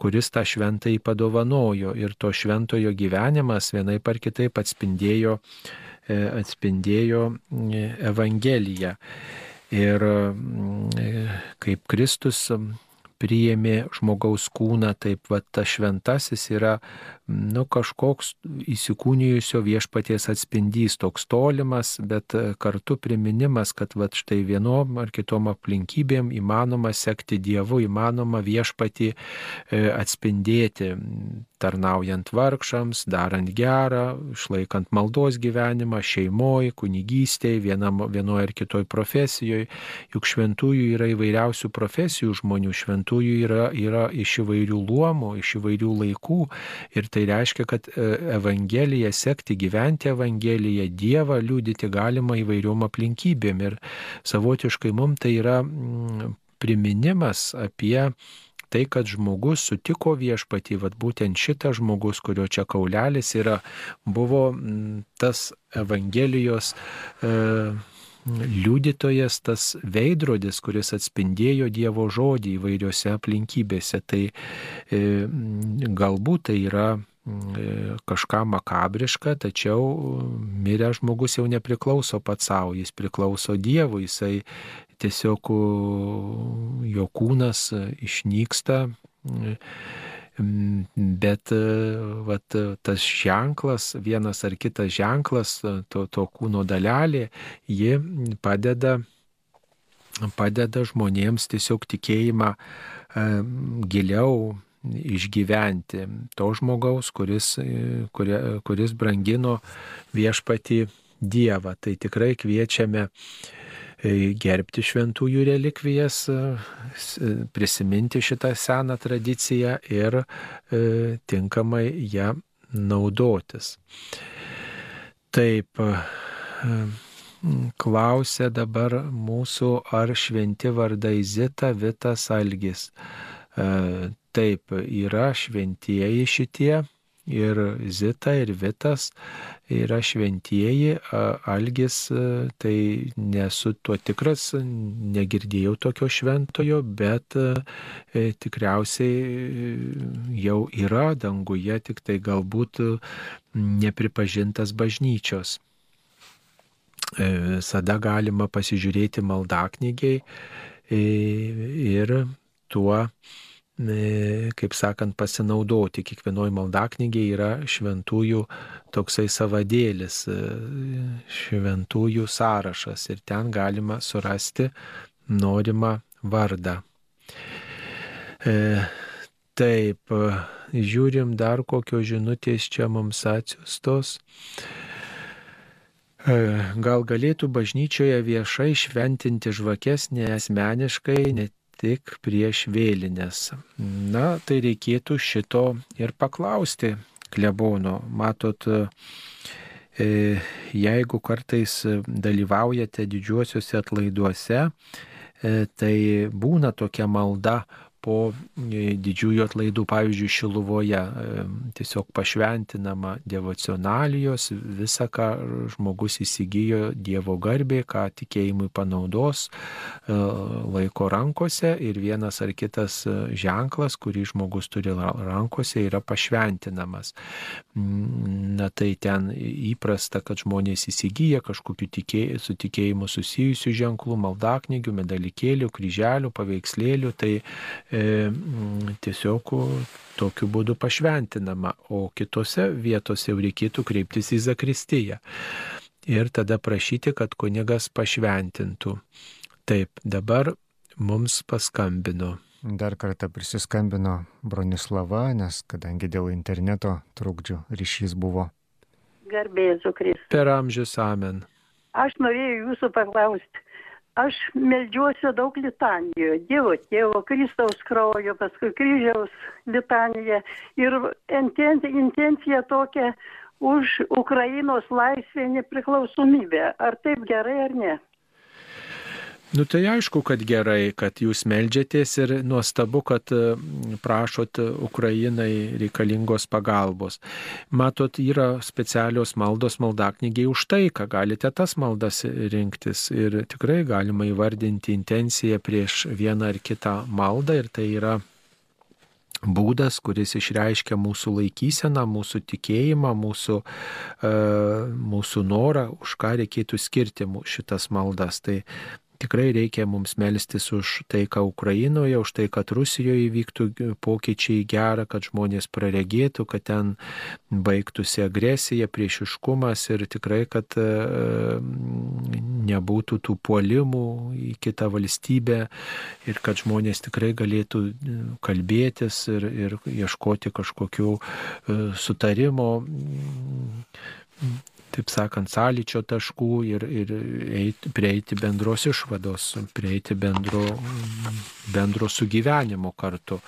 kuris tą šventąjį padovanojo ir to šventojo gyvenimas vienai par kitaip atspindėjo, e, atspindėjo e, Evangeliją. Ir kaip Kristus priėmė žmogaus kūną, taip va tas šventasis yra nu, kažkoks įsikūnijusio viešpaties atspindys, toks tolimas, bet kartu priminimas, kad va štai vienom ar kitom aplinkybėm įmanoma sekti Dievu, įmanoma viešpatį e, atspindėti tarnaujant vargšams, darant gerą, išlaikant maldos gyvenimą, šeimoje, kunigystėje, vienoje ar kitoje profesijoje. Juk šventųjų yra įvairiausių profesijų žmonių, šventųjų yra, yra iš įvairių luomų, iš įvairių laikų. Ir tai reiškia, kad e, Evangeliją sekti, gyventi Evangeliją, Dievą liūdyti galima įvairiom aplinkybėm. Ir savotiškai mums tai yra priminimas apie tai, kad žmogus sutiko viešpatį, vad būtent šitas žmogus, kurio čia kaulelis yra, buvo mm, tas Evangelijos e, liudytojas, tas veidrodis, kuris atspindėjo Dievo žodį įvairiose aplinkybėse. Tai e, galbūt tai yra mm, kažką makabriška, tačiau miręs žmogus jau nepriklauso pats savo, jis priklauso Dievui, jisai tiesiog jo kūnas išnyksta, bet vat, tas ženklas, vienas ar kitas ženklas, to, to kūno dalelė, ji padeda, padeda žmonėms tiesiog tikėjimą giliau išgyventi to žmogaus, kuris, kurie, kuris brangino viešpati Dievą. Tai tikrai kviečiame E, gerbti šventųjų relikvijas, e, e, prisiminti šitą seną tradiciją ir tinkamai ją naudotis. Taip, klausia dabar mūsų, ar šventi vardai Zita, Vitas, Algis. Taip, yra šventieji šitie ir Zita, ir Vitas yra šventieji, Algis, tai nesu tuo tikras, negirdėjau tokio šventojo, bet e, tikriausiai e, jau yra danguje, tik tai galbūt nepripažintas bažnyčios. E, visada galima pasižiūrėti maldaknygiai ir tuo kaip sakant, pasinaudoti. Kiekvienoje maldaknygėje yra šventųjų toksai savadėlis, e, šventųjų sąrašas ir ten galima surasti norimą vardą. E, taip, žiūrim dar kokios žinutės čia mums atsiustos. E, gal galėtų bažnyčioje viešai šventinti žvakes ne asmeniškai, ne tik prieš vėlinės. Na, tai reikėtų šito ir paklausti klebono. Matot, e, jeigu kartais dalyvaujate didžiuosiuose atlaiduose, e, tai būna tokia malda po e, didžiųjų atlaidų, pavyzdžiui, Šiluvoje, e, tiesiog pašventinama devocionalijos, visa, ką žmogus įsigijo Dievo garbė, ką tikėjimui panaudos, e, laiko rankose ir vienas ar kitas ženklas, kurį žmogus turi rankose, yra pašventinamas. Mm, na tai ten įprasta, kad žmonės įsigyja kažkokiu tikė, su tikėjimu susijusių ženklų, maldaknygių, medalikėlių, kryželių, paveikslėlių. Tai tiesiog tokiu būdu pašventinama, o kitose vietose jau reikėtų kreiptis į Zakristiją ir tada prašyti, kad kunigas pašventintų. Taip, dabar mums paskambino. Dar kartą prisiskambino Bronislava, nes kadangi dėl interneto trukdžių ryšys buvo. Garbėjai Zukris. Per amžius amen. Aš norėjau jūsų paklausti, aš meldžiuosi daug litanijų dievo tėvo kristaus kraujo paskui kryžiaus litanija ir inten intencija tokia už ukrainos laisvę nepriklausomybę. Ar taip gerai ar ne Nu tai aišku, kad gerai, kad jūs melžiatės ir nuostabu, kad prašot Ukrainai reikalingos pagalbos. Matot, yra specialios maldos maldaknygiai už tai, ką galite tas maldas rinktis ir tikrai galima įvardinti intenciją prieš vieną ar kitą maldą ir tai yra būdas, kuris išreiškia mūsų laikyseną, mūsų tikėjimą, mūsų, e, mūsų norą, už ką reikėtų skirti šitas maldas. Tai tikrai reikia mums melstis už taiką Ukrainoje, už tai, kad Rusijoje įvyktų pokyčiai gera, kad žmonės praregėtų, kad ten baigtųsi agresija, priešiškumas ir tikrai, kad e, nebūtų tų puolimų į kitą valstybę ir kad žmonės tikrai galėtų kalbėtis ir, ir ieškoti kažkokių e, sutarimo taip sakant, sąlyčio taškų ir, ir eit, prieiti bendros išvados, prieiti bendro, bendro sugyvenimo kartu.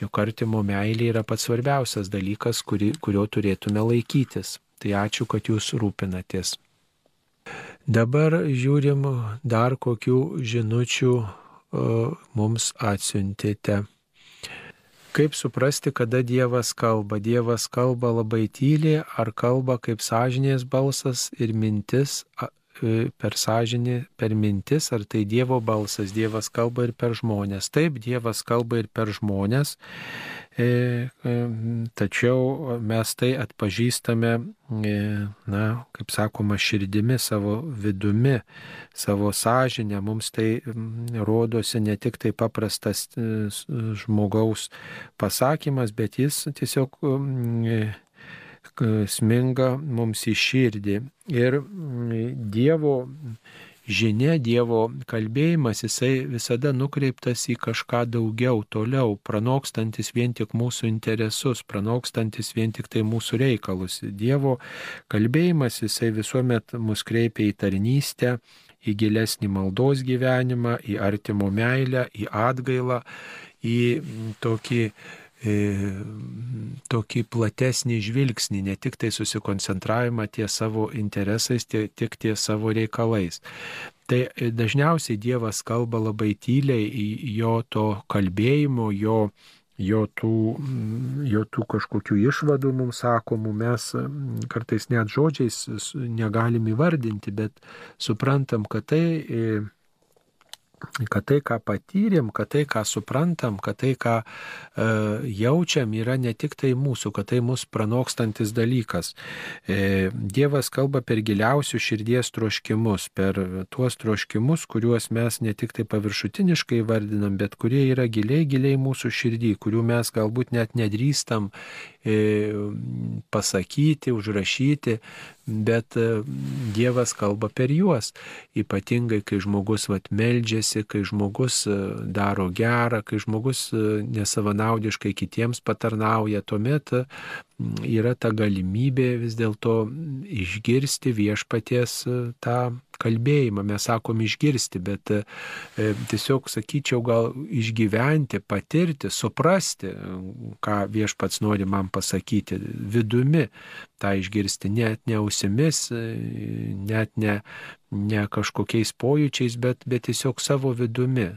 Juk artimo meilė yra pats svarbiausias dalykas, kuri, kurio turėtume laikytis. Tai ačiū, kad jūs rūpinatės. Dabar žiūrim dar kokių žinučių uh, mums atsiuntėte. Kaip suprasti, kada Dievas kalba? Dievas kalba labai tyliai, ar kalba kaip sąžinės balsas ir mintis per sąžinį, per mintis, ar tai Dievo balsas. Dievas kalba ir per žmonės. Taip, Dievas kalba ir per žmonės. E, e, tačiau mes tai atpažįstame, e, na, kaip sakoma, širdimi, savo vidumi, savo sąžinę. Mums tai rodosi ne tik tai paprastas žmogaus pasakymas, bet jis tiesiog sminga mums į širdį. Ir Dievo žinia, Dievo kalbėjimas, jisai visada nukreiptas į kažką daugiau, toliau, pranokstantis vien tik mūsų interesus, pranokstantis vien tik tai mūsų reikalus. Dievo kalbėjimas, jisai visuomet mus kreipia į tarnystę, į gilesnį maldos gyvenimą, į artimo meilę, į atgailą, į tokį E, tokį platesnį žvilgsnį, ne tik tai susikoncentravimą ties savo interesais, tie, tik ties savo reikalais. Tai dažniausiai Dievas kalba labai tyliai jo to kalbėjimo, jo, jo, tų, jo tų kažkokių išvadų mums sakomų, mes kartais net žodžiais negalim įvardinti, bet suprantam, kad tai kad tai, ką patyrėm, kad tai, ką suprantam, kad tai, ką e, jaučiam, yra ne tik tai mūsų, kad tai mūsų pranokstantis dalykas. E, Dievas kalba per giliausius širdies troškimus, per tuos troškimus, kuriuos mes ne tik tai paviršutiniškai vardinam, bet kurie yra giliai, giliai mūsų širdį, kurių mes galbūt net nedrįstam pasakyti, užrašyti, bet e, Dievas kalba per juos. Ypatingai, kai žmogus vat meldžiasi, kai žmogus e, daro gerą, kai žmogus e, nesavanaudiškai kitiems patarnauja, tuomet yra ta galimybė vis dėlto išgirsti viešpaties tą kalbėjimą, mes sakom išgirsti, bet e, tiesiog sakyčiau gal išgyventi, patirti, suprasti, ką viešpats nori man pasakyti vidumi, tą išgirsti net ne ausimis, e, net ne, ne kažkokiais pojūčiais, bet, bet tiesiog savo vidumi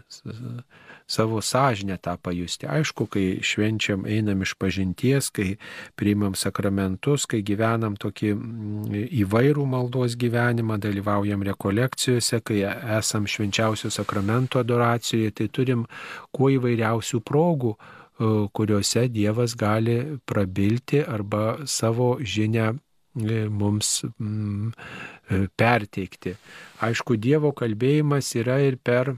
savo sąžinę tą pajusti. Aišku, kai švenčiam, einam iš pažinties, kai priimam sakramentus, kai gyvenam tokį mm, įvairų maldos gyvenimą, dalyvaujam rekolekcijose, kai esam švenčiausio sakramento adoracijoje, tai turim kuo įvairiausių progų e, kuriuose Dievas gali prabilti arba savo žinę e, mums mm, e, perteikti. Aišku, Dievo kalbėjimas yra ir per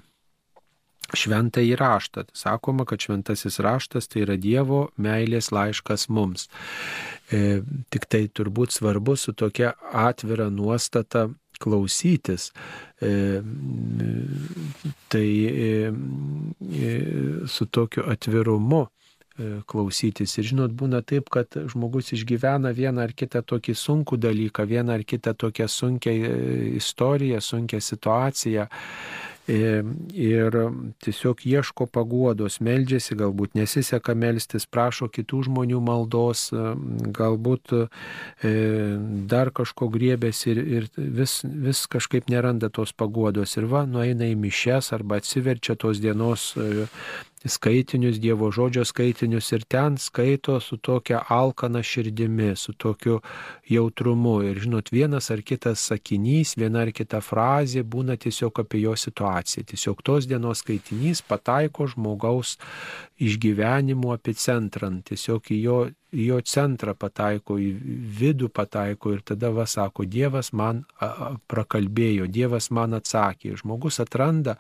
šventą įraštą. Sakoma, kad šventasis raštas tai yra Dievo meilės laiškas mums. E, tik tai turbūt svarbu su tokia atvira nuostata klausytis. E, tai e, e, su tokiu atvirumu e, klausytis. Ir žinot, būna taip, kad žmogus išgyvena vieną ar kitą tokį sunkų dalyką, vieną ar kitą tokią sunkę e, istoriją, sunkę situaciją ir tiesiog ieško paguodos, meldžiasi, galbūt nesiseka melstis, prašo kitų žmonių maldos, galbūt dar kažko griebėsi ir, ir vis, vis kažkaip neranda tos paguodos. Ir va, nueina į mišes arba atsiverčia tos dienos skaitinius, Dievo žodžio skaitinius ir ten skaito su tokia alkana širdimi, su tokiu jautrumu. Ir žinot, vienas ar kitas sakinys, viena ar kita frazė būna tiesiog apie jo situaciją. Tiesiog tos dienos skaitinys pataiko žmogaus išgyvenimų epicentrą, tiesiog į jo į jo centrą pataiko, į vidų pataiko ir tada va sako, Dievas man prakalbėjo, Dievas man atsakė. Žmogus atranda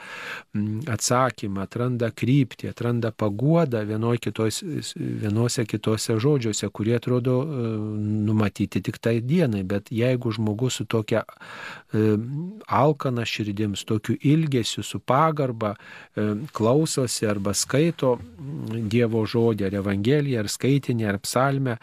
atsakymą, atranda kryptį, atranda paguodą kitos, vienose kitose žodžiuose, kurie atrodo e, numatyti tik tai dienai, bet jeigu žmogus su tokia e, alkana širdims, tokiu ilgesiu, su pagarba e, klausosi arba skaito Dievo žodį, ar Evangeliją, ar skaitinį, ar psalmę, psalmę,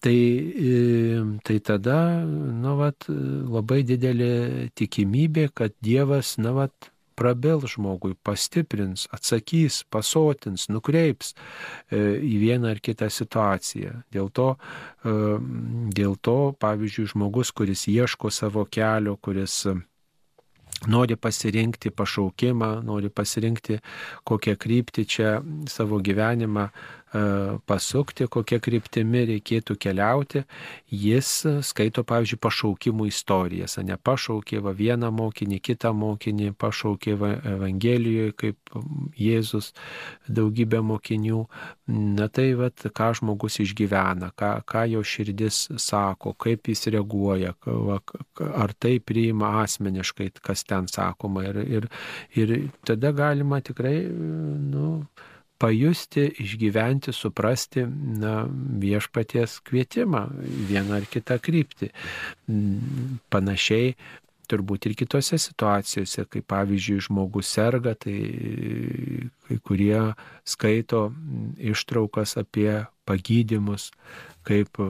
tai, e, tai tada, na, vat, labai didelė tikimybė, kad Dievas, na, vat, prabel žmogui, pastiprins, atsakys, pasotins, nukreips e, į vieną ar kitą situaciją. Dėl to, e, dėl to, pavyzdžiui, žmogus, kuris ieško savo kelio, kuris nori pasirinkti pašaukimą, nori pasirinkti kokią kryptį čia savo gyvenimą pasukti, kokia kryptimi reikėtų keliauti, jis skaito, pavyzdžiui, pašaukimų istorijas, ne pašaukė va vieną mokinį, kitą mokinį, pašaukė va Evangelijoje, kaip Jėzus daugybę mokinių. Na tai, va, ką žmogus išgyvena, ką, ką jo širdis sako, kaip jis reaguoja, va, ar tai priima asmeniškai, kas ten sakoma. Ir, ir, ir tada galima tikrai, nu, pajusti, išgyventi, suprasti na, viešpaties kvietimą vieną ar kitą kryptį. Mm, panašiai turbūt ir kitose situacijose, kai pavyzdžiui žmogus serga, tai kai kurie skaito ištraukas apie pagydymus, kaip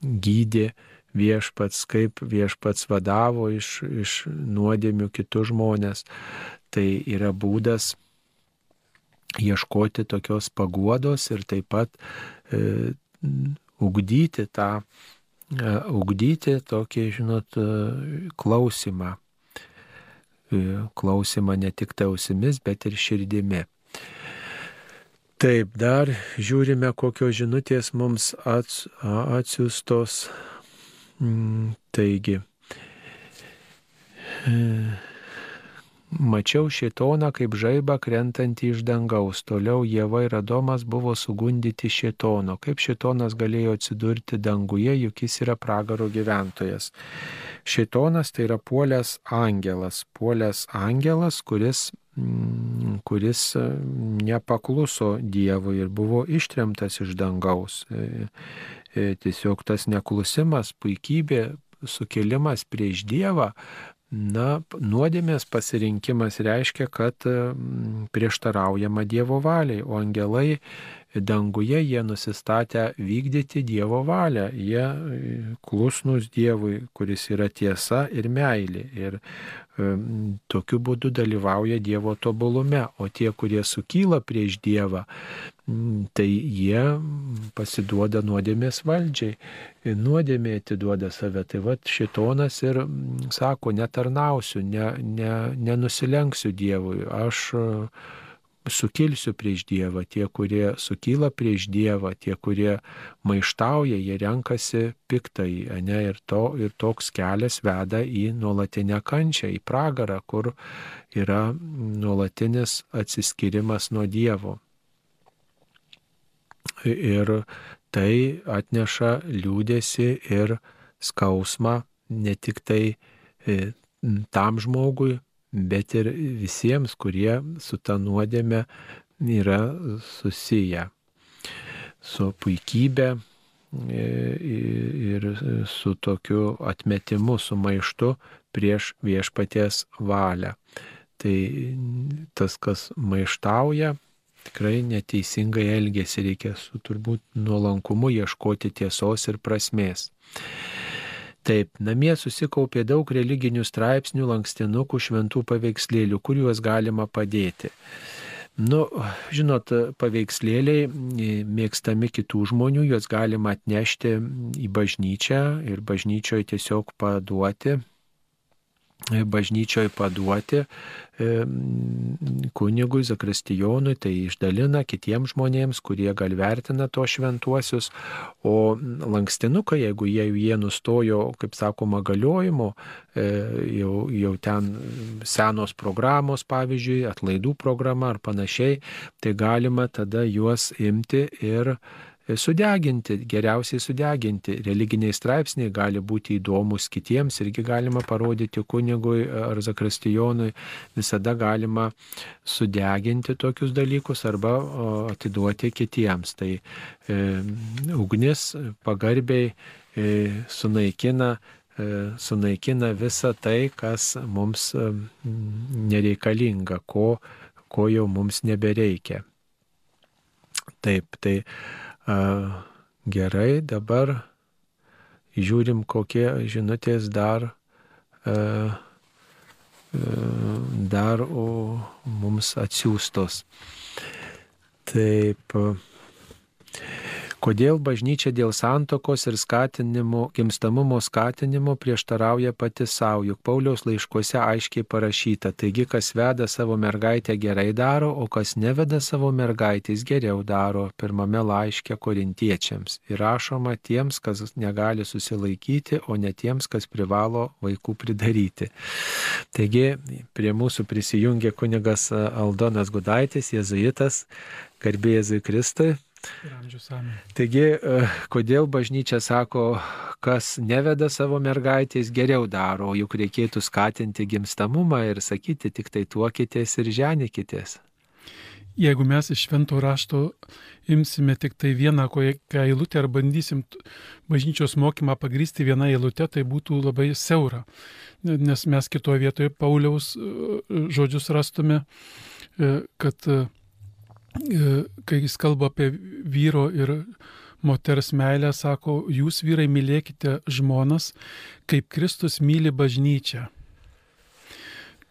gydė viešpats, kaip viešpats vadavo iš, iš nuodėmių kitus žmonės. Tai yra būdas ieškoti tokios paguodos ir taip pat e, ugdyti tą, e, ugdyti tokį, žinot, e, klausimą. E, klausimą ne tik tausimis, bet ir širdimi. Taip, dar žiūrime, kokios žinutės mums ats, atsiustos. Mm, taigi. E, Mačiau šitoną kaip žaibą krentantį iš dangaus. Toliau Jėva ir Adomas buvo sugundyti šitono. Kaip šitonas galėjo atsidurti danguje, juk jis yra pragaro gyventojas. Šitonas tai yra puolęs angelas. Puolęs angelas, kuris mm, kuris e, nepakluso Dievui ir buvo ištremtas iš dangaus. E, e, tiesiog tas neklusimas, puikybė, sukelimas prieš Dievą Na, nuodėmės pasirinkimas reiškia, kad mm, prieštaraujama Dievo valiai, o angelai danguje jie nusistatę vykdyti Dievo valią, jie e, klusnus Dievui, kuris yra tiesa ir meilė. Ir tokiu būdu dalyvauja Dievo tobulume, o tie, kurie sukyla prieš Dievą, tai jie pasiduoda nuodėmės valdžiai. Nuodėmė atiduoda save. Tai vad šitonas ir sako, netarnausiu, ne, ne, nenusilenksiu Dievui. Aš sukilsiu prieš Dievą, tie, kurie sukyla prieš Dievą, tie, kurie maištauja, jie renkasi piktai, ne, ir, to, ir toks kelias veda į nuolatinę kančią, į pragarą, kur yra nuolatinis atsiskirimas nuo Dievo. Ir tai atneša liūdėsi ir skausmą ne tik tai e, tam žmogui, bet ir visiems, kurie su ta nuodėme yra susiję su puikybė e, ir su tokiu atmetimu, su maištu prieš viešpaties valią. Tai tas, kas maištauja, tikrai neteisingai elgesi, reikia su turbūt nuolankumu ieškoti tiesos ir prasmės. Taip, namie susikaupė daug religinių straipsnių, lankstinukų, šventų paveikslėlių, kur juos galima padėti. Nu, žinot, paveikslėliai mėgstami kitų žmonių, juos galima atnešti į bažnyčią ir bažnyčioje tiesiog paduoti bažnyčioje paduoti kunigui Zakristijonui, tai išdalina kitiems žmonėms, kurie gal vertina to šventuosius, o lankstinukai, jeigu jie, jie nustojo, kaip sakoma, galiojimo, e, jau, jau ten senos programos, pavyzdžiui, atlaidų programa ar panašiai, tai galima tada juos imti ir sudeginti, geriausiai sudeginti. Religiniai straipsniai gali būti įdomus kitiems, irgi galima parodyti kunigui ar zakristijonui, visada galima sudeginti tokius dalykus arba atiduoti kitiems. Tai e, ugnis pagarbiai e, sunaikina e, sunaikina visą tai, kas mums e, nereikalinga, ko, ko jau mums nebereikia. Taip, tai Gerai, dabar žiūrim, kokie žinutės dar, dar o, mums atsiūstos. Taip. Kodėl bažnyčia dėl santokos ir skatinimo, gimstamumo skatinimo prieštarauja pati savo, juk Pauliaus laiškuose aiškiai parašyta, taigi kas veda savo mergaitę gerai daro, o kas neveda savo mergaitės geriau daro, pirmame laiške korintiečiams. Ir rašoma tiems, kas negali susilaikyti, o ne tiems, kas privalo vaikų pridaryti. Taigi prie mūsų prisijungė kunigas Aldonas Gudaitis, jezuitas, garbėjai Jėzui Kristui. Taigi, e, kodėl bažnyčia sako, kas neveda savo mergaitės, geriau daro, juk reikėtų skatinti gimstamumą ir sakyti, tik tai tuokitės ir ženikitės. Jeigu mes iš švento rašto imsime tik tai vieną kokią eilutę ar bandysim bažnyčios mokymą pagrysti vieną eilutę, tai būtų labai siaura. Nes mes kitoje vietoje Pauliaus e, žodžius rastume, e, kad kai jis kalba apie vyro ir moters meilę, sako, jūs vyrai mylėkite žmonas, kaip Kristus myli bažnyčią.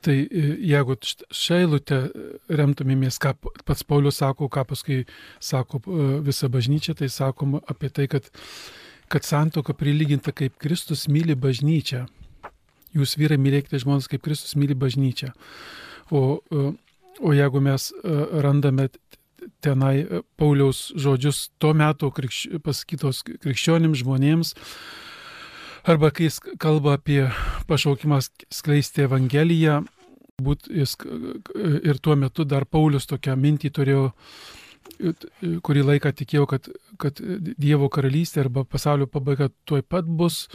Tai e, jeigu šią eilutę remtumėmės, ką pats Paulius sako, ką paskui sako e, visa bažnyčia, tai sakom apie tai, kad, kad santoka prilyginta kaip Kristus myli bažnyčią. Jūs vyrai mylėkite žmonės kaip Kristus myli bažnyčią. O, o jeigu mes randame tenai e, Pauliaus žodžius tuo metu krikšč... pasakytos krikščionims žmonėms, arba kai jis kalba apie pašaukimą skleisti Evangeliją, būt jis ir tuo metu dar Paulius tokią mintį turėjo kurį laiką tikėjau, kad, kad Dievo karalystė arba pasaulio pabaiga tuoj pat bus.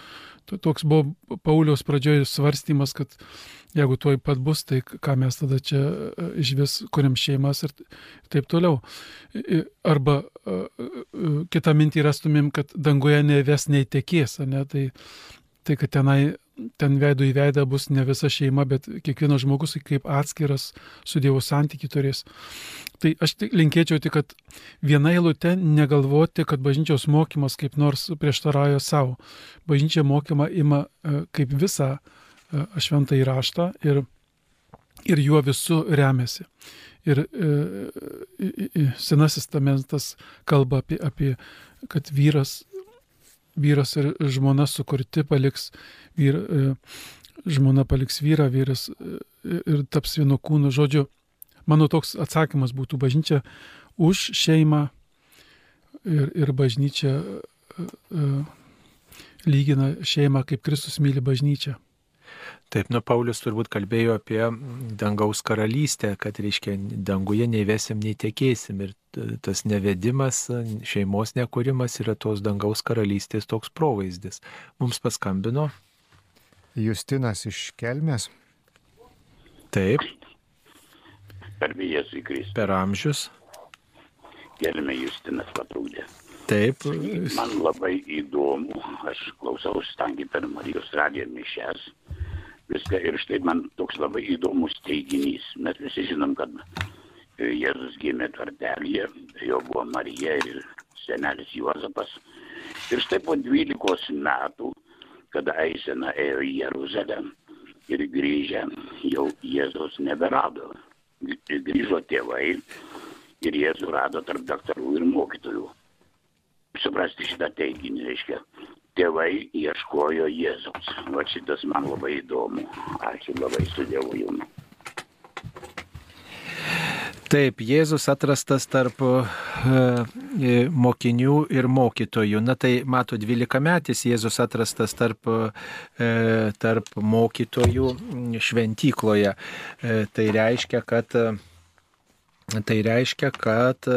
Toks buvo Pauliaus pradžioje svarstymas, kad jeigu tuoj pat bus, tai ką mes tada čia e, iš vis kuriam šeimas ir taip toliau. Arba e, e, kitą mintį rastumėm, kad danguje neves neįtekės, ne? tai, tai kad tenai ten veidų į veidą bus ne visa šeima, bet kiekvienas žmogus kaip atskiras su Dievo santyki turės. Tai aš tik linkėčiau tik, kad viena eilute negalvoti, kad bažnyčios mokymas kaip nors prieštarauja savo. Bažnyčia mokymą ima e, kaip visą e, šventą įraštą ir, ir juo visų remiasi. Ir e, Senasis testamentas kalba apie, apie, kad vyras vyras ir žmona sukurti paliks, vyr, e, žmona paliks vyrą, vyras e, ir taps vieno kūno. Žodžiu, mano toks atsakymas būtų bažnyčia už šeimą ir, ir bažnyčia e, lygina šeimą kaip Kristus myli bažnyčią. Taip, nu Paulius turbūt kalbėjo apie dangaus karalystę, kad reiškia, danguje neįvesim, nei tekėsim. Ir tas nevedimas, šeimos nekūrimas yra tos dangaus karalystės toks provaizdis. Mums paskambino. Justinas iš Kelmės. Taip. Per Jėzų Kristų. Per amžius. Kelmė Justinas patrūdė. Taip. Man labai įdomu, aš klausaus tangi per Marijos radiją mišęs viską. Ir štai man toks labai įdomus teiginys. Mes visi žinom, kad Jėzus gimė tvartelėje, jo buvo Marija ir senelis Juozapas. Ir štai po 12 metų kada eisena ėjo į Jeruzalę ir grįžę jau Jėzus neberado. Grįžo tėvai ir Jėzų rado tarp daktarų ir mokytojų. Suprasti šitą teiginį, reiškia, tėvai ieškojo Jėzaus. Va šitas man labai įdomu. Ačiū labai su Dievu jums. Taip, Jėzus atrastas tarp e, mokinių ir mokytojų. Na tai mato, 12 metais Jėzus atrastas tarp, e, tarp mokytojų šventykloje. E, tai reiškia, kad Tai reiškia, kad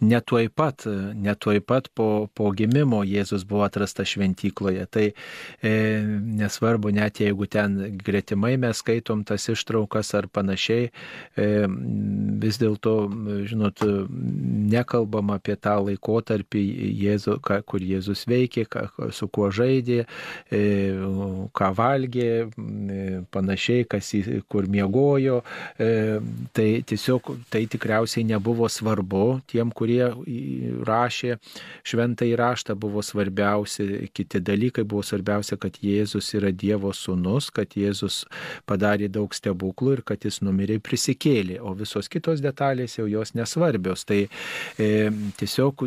netuoj pat, netuoj pat po, po gimimo Jėzus buvo atrastas šventykloje. Tai e, nesvarbu, net jeigu ten gretimai mes skaitom tas ištraukas ar panašiai, e, vis dėlto, žinot, nekalbam apie tą laikotarpį, Jėzu, ką, kur Jėzus veikė, ką, su kuo žaidė, e, ką valgė, e, panašiai, kas, kur miegojo. E, tai tiesiog tai tikriausiai nebuvo buvo svarbu, tiem, kurie rašė šventą įraštą, buvo svarbiausi kiti dalykai, buvo svarbiausia, kad Jėzus yra Dievo sūnus, kad Jėzus padarė daug stebuklų ir kad jis numiriai prisikėlė, o visos kitos detalės jau jos nesvarbios. Tai e, tiesiog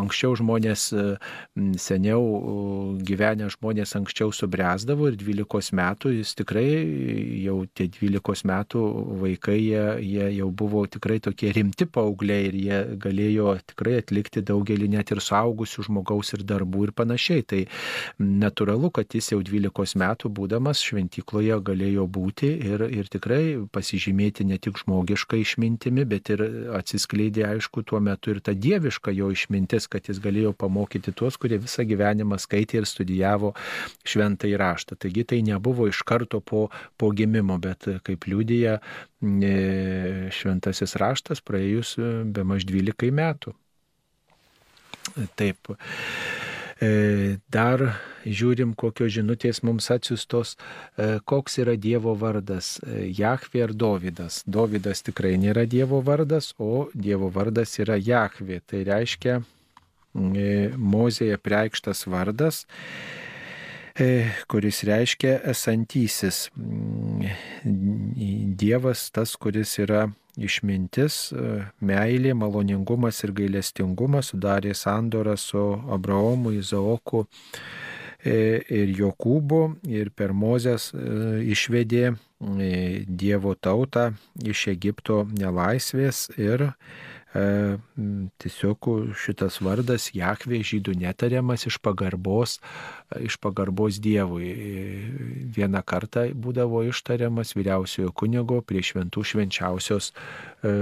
anksčiau žmonės, seniau gyvenę žmonės anksčiau subręsdavo ir 12 metų jis tikrai jau tie 12 metų vaikai, jie, jie jau buvo tikrai tokie rimti paaugliai ir jie galėjo tikrai atlikti daugelį net ir suaugusių žmogaus ir darbų ir panašiai. Tai natūralu, kad jis jau 12 metų būdamas šventykloje galėjo būti ir, ir tikrai pasižymėti ne tik žmogišką išmintimi, bet ir atsiskleidė aišku tuo metu ir ta dieviška jo išmintis, kad jis galėjo pamokyti tuos, kurie visą gyvenimą skaitė ir studijavo šventą įraštą. Taigi tai nebuvo iš karto po, po gimimo, bet kaip liūdija e, šventasis raštas praėjus e, be maž 12 metų. Taip. E, dar žiūrim, kokios žinutės mums atsiustos, e, koks yra Dievo vardas - Jahvė ar Dovydas. Dovydas tikrai nėra Dievo vardas, o Dievo vardas yra Jahvė. Tai reiškia Mozėje preikštas vardas kuris reiškia esantysis. Dievas tas, kuris yra išmintis, e, meilė, maloningumas ir gailestingumas sudarė sandorą su Abraomu, Izaoku e, ir Jokūbu ir per Mozės e, išvedė Dievo tautą iš Egipto nelaisvės ir E, tiesiog šitas vardas Jahvė žydų netariamas iš pagarbos, iš pagarbos Dievui. Vieną kartą būdavo ištariamas vyriausiojo kunigo prie šventų švenčiausios e,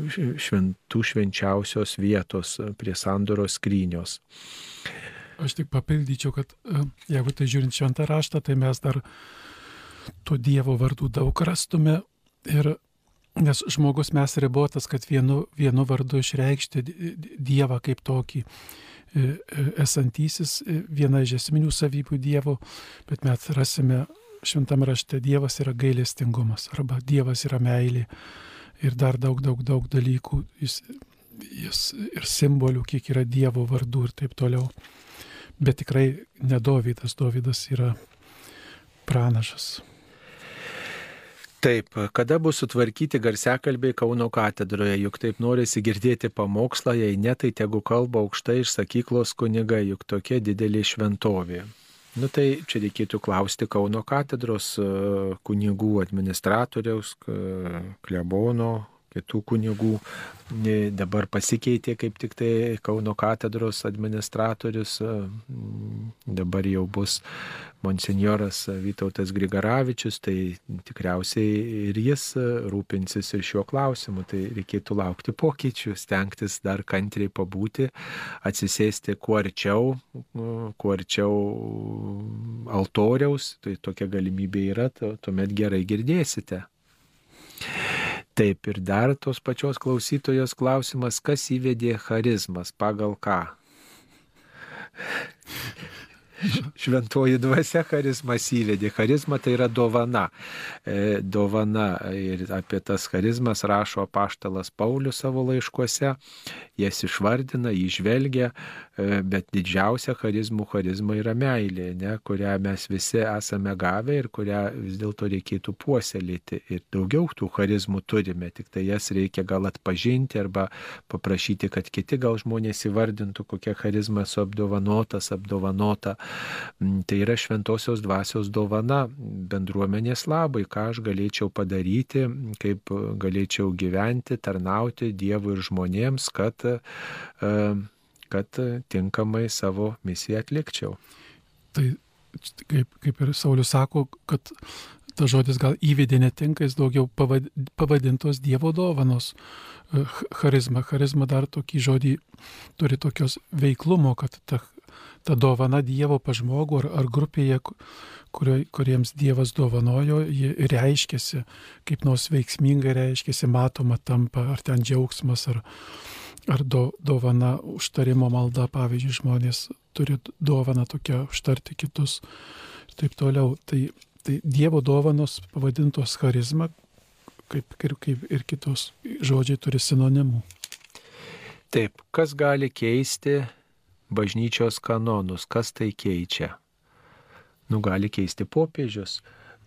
šventų švenčiausios vietos prie sandoros skrynios. Aš tik papildyčiau, kad e, jeigu tai žiūrint šventą raštą, tai mes dar tų Dievo vardų daug rastume ir Nes žmogus mes ribotas, kad vienu, vienu vardu išreikšti Dievą kaip tokį e, e, esantysis, e, viena iš esminių savybių Dievo, bet mes rasime šventame rašte Dievas yra gailestingumas arba Dievas yra meilė ir dar daug, daug, daug dalykų jis, jis ir simbolių, kiek yra Dievo vardų ir taip toliau. Bet tikrai nedovydas, Dovydas yra pranašas. Taip, kada bus sutvarkyti garsiakalbiai Kauno katedroje, juk taip norisi girdėti pamokslą, jei ne, tai tegu kalba aukštai iš sakyklos kuniga, juk tokia didelė šventovė. Nu tai čia reikėtų klausti Kauno katedros e, kunigų administratoriaus, klebono, kitų kunigų. Dabar pasikeitė kaip tik tai Kauno katedros administratorius, dabar jau bus monsinjoras Vytautas Grigaravičius, tai tikriausiai ir jis rūpinsis ir šiuo klausimu. Tai reikėtų laukti pokyčių, stengtis dar kantriai pabūti, atsisėsti kuo arčiau, kuo arčiau altoriaus, tai tokia galimybė yra, tuomet gerai girdėsite. Taip ir dar tos pačios klausytojos klausimas, kas įvedė charizmas, pagal ką? Šventoji dvasia charizmas įvedė. Charizma tai yra dovana. E, dovana ir apie tas charizmas rašo paštalas Paulius savo laiškuose. Jas išvardina, išvelgia. E, bet didžiausia charizmų charizma yra meilė, ne, kurią mes visi esame gavę ir kurią vis dėlto reikėtų puoselėti. Ir daugiau tų charizmų turime, tik tai jas reikia gal atpažinti arba paprašyti, kad kiti gal žmonės įvardintų, kokią charizmą esu apdovanotas, apdovanota. Mm, tai yra šventosios dvasios dovana bendruomenės labai, ką aš galėčiau padaryti, kaip galėčiau gyventi, tarnauti Dievui ir žmonėms, kad, e, kad tinkamai savo misiją atlikčiau. Tai kaip, kaip ir Saulis sako, kad tas žodis gal įvedė netinka, jis daugiau pavadintos Dievo dovanos e, charizma. Charizma dar tokį žodį turi tokios veiklumo, kad ta, ta dovana Dievo pažmogų ar, ar grupėje, kurio, kuriems Dievas dovanojo, ji reiškėsi, kaip nors veiksmingai reiškėsi, matoma tampa, ar ten džiaugsmas, ar, ar do, dovana užtarimo malda, pavyzdžiui, žmonės turi dovaną tokią užtarti kitus ir taip toliau. Tai, tai Dievo dovanos pavadintos charizma, kaip, kaip, kaip ir kitos žodžiai turi sinonimų. Taip, kas gali keisti bažnyčios kanonus, kas tai keičia? nu, gali keisti popiežius,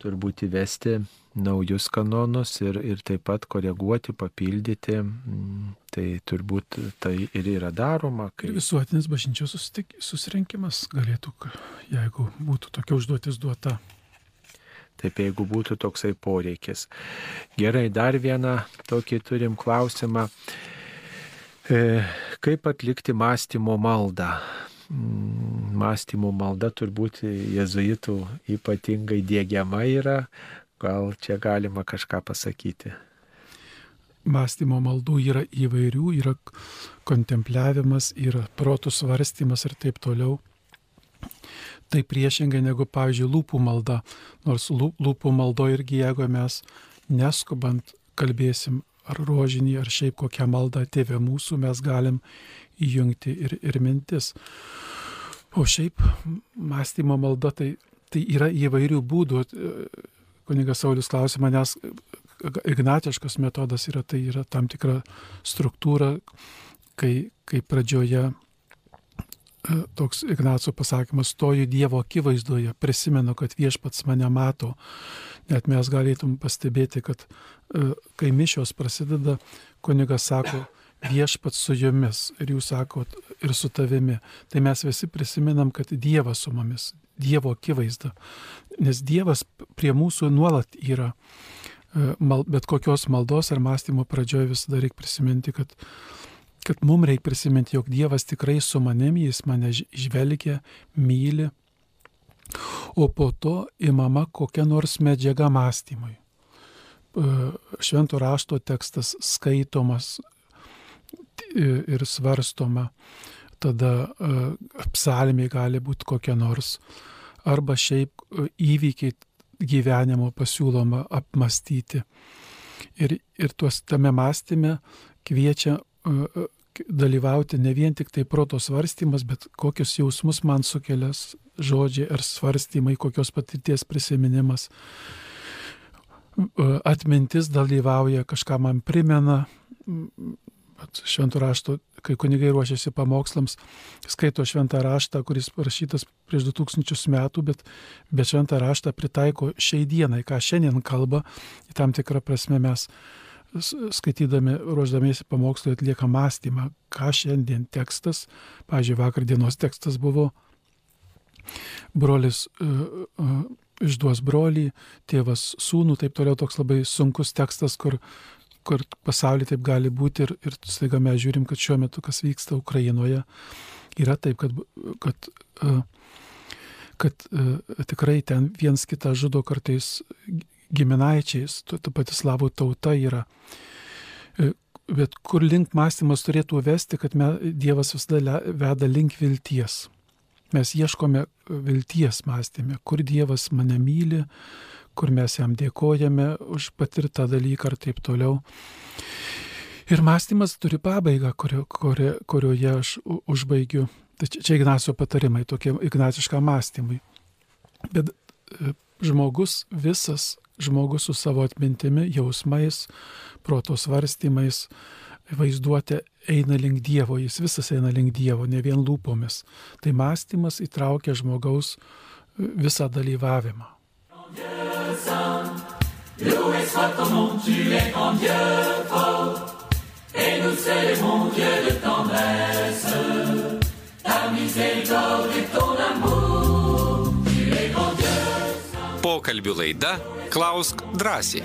turbūt įvesti naujus kanonus ir, ir taip pat koreguoti, papildyti. Mm, tai turbūt tai ir yra daroma. Kai... Ir visuotinis bažnyčios susirinkimas galėtų, jeigu būtų tokia užduotis duota. Taip, jeigu būtų toksai poreikis. Gerai, dar vieną tokį turim klausimą. E, kaip atlikti mąstymo maldą? Mm, mąstymų malda turbūt jezuitų ypatingai dėgiama yra. Gal čia galima kažką pasakyti? Mąstymo maldų yra įvairių, yra kontempliavimas, yra protų svarstymas ir taip toliau. Tai priešingai negu, pavyzdžiui, lūpų malda. Nors lūpų maldo irgi, jeigu mes neskubant kalbėsim ar rožinį, ar šiaip kokią maldą tėvė mūsų, mes galim įjungti ir, ir mintis. O šiaip mąstymo malda tai, tai yra įvairių būdų. Kunigas Saulis klausė manęs, ignatiškas metodas yra, tai yra tam tikra struktūra, kai, kai pradžioje e, toks Ignaco pasakymas, stoju Dievo akivaizdoje, prisimenu, kad viešpats mane mato. Net mes galėtum pastebėti, kad e, kai mišios prasideda, kunigas sako, viešpats su jumis ir jūs sakot ir su tavimi. Tai mes visi prisiminam, kad Dievas su mumis, Dievo akivaizda. Nes Dievas prie mūsų nuolat yra. E, bet kokios maldos ar mąstymo pradžioje visada reikia prisiminti, kad, kad mums reikia prisiminti, jog Dievas tikrai su manimi, jis mane žvelgia, myli, o po to įmama kokia nors medžiaga mąstymui. E, švento rašto tekstas skaitomas, ir svarstoma, tada psalmiai gali būti kokia nors, arba šiaip įvykiai gyvenimo pasiūloma apmastyti. Ir, ir tuos tame mąstyme kviečia dalyvauti ne vien tik tai proto svarstymas, bet kokius jausmus man sukelias žodžiai ar svarstymai, kokios patirties prisiminimas. Atmintis dalyvauja, kažką man primena, šventų rašto, kai kunigai ruošiasi pamokslams, skaito šventą raštą, kuris parašytas prieš 2000 metų, bet, bet šventą raštą pritaiko šiai dienai, ką šiandien kalba, į tam tikrą prasme mes skaitydami, ruoždamiesi pamokslui atlieka mąstymą, ką šiandien tekstas, pažiūrėjau, vakar dienos tekstas buvo brolis uh, uh, išduos brolį, tėvas sūnų, taip toliau toks labai sunkus tekstas, kur kur pasaulyje taip gali būti ir, ir staiga mes žiūrim, kad šiuo metu kas vyksta Ukrainoje, yra taip, kad, kad, e, kad e, tikrai ten viens kitą žudo kartais giminaičiais, ta pati slavų tauta yra. E, bet kur link mąstymas turėtų vesti, kad me, Dievas visada veda link vilties. Mes ieškome vilties mąstymę, kur Dievas mane myli, kur mes jam dėkojame už patirtą dalyką ir taip toliau. Ir mąstymas turi pabaigą, kurio, kurio, kurioje aš užbaigiu. Tai čia, Ignacio patarimai, tokie ignaciškam mąstymui. Bet e, žmogus visas, žmogus su savo atmintimi, jausmais, proto svarstymais, vaizduotė eina link Dievo, jis visas eina link Dievo, ne vien lūpomis. Tai mąstymas įtraukia žmogaus visą dalyvavimą. Loué soit ton nom, tu es grand Dieu fort, et nous célébrons Dieu de tendresse, ta miséricorde et ton amour, tu es grand Dieu. Pokalbių laida Klausk drąsiai.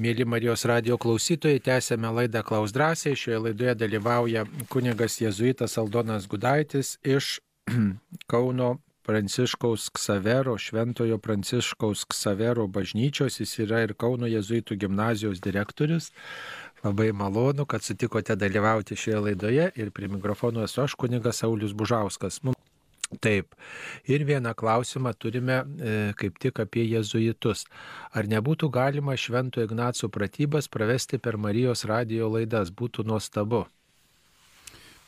Mėly Marijos radio klausytojai, tęsėme laidą Klaus drąsiai. Šioje laidoje dalyvauja kunigas jėzuitas Aldonas Gudaitis iš Kauno Pranciškaus Ksavero, Šventojo Pranciškaus Ksavero bažnyčios. Jis yra ir Kauno jėzuitų gimnazijos direktorius. Labai malonu, kad sutikote dalyvauti šioje laidoje ir prie mikrofono esu aš, kunigas Saulis Bužauskas. Taip. Ir vieną klausimą turime e, kaip tik apie jezuitus. Ar nebūtų galima Švento Ignaco pratybas pravesti per Marijos radio laidas? Būtų nuostabu.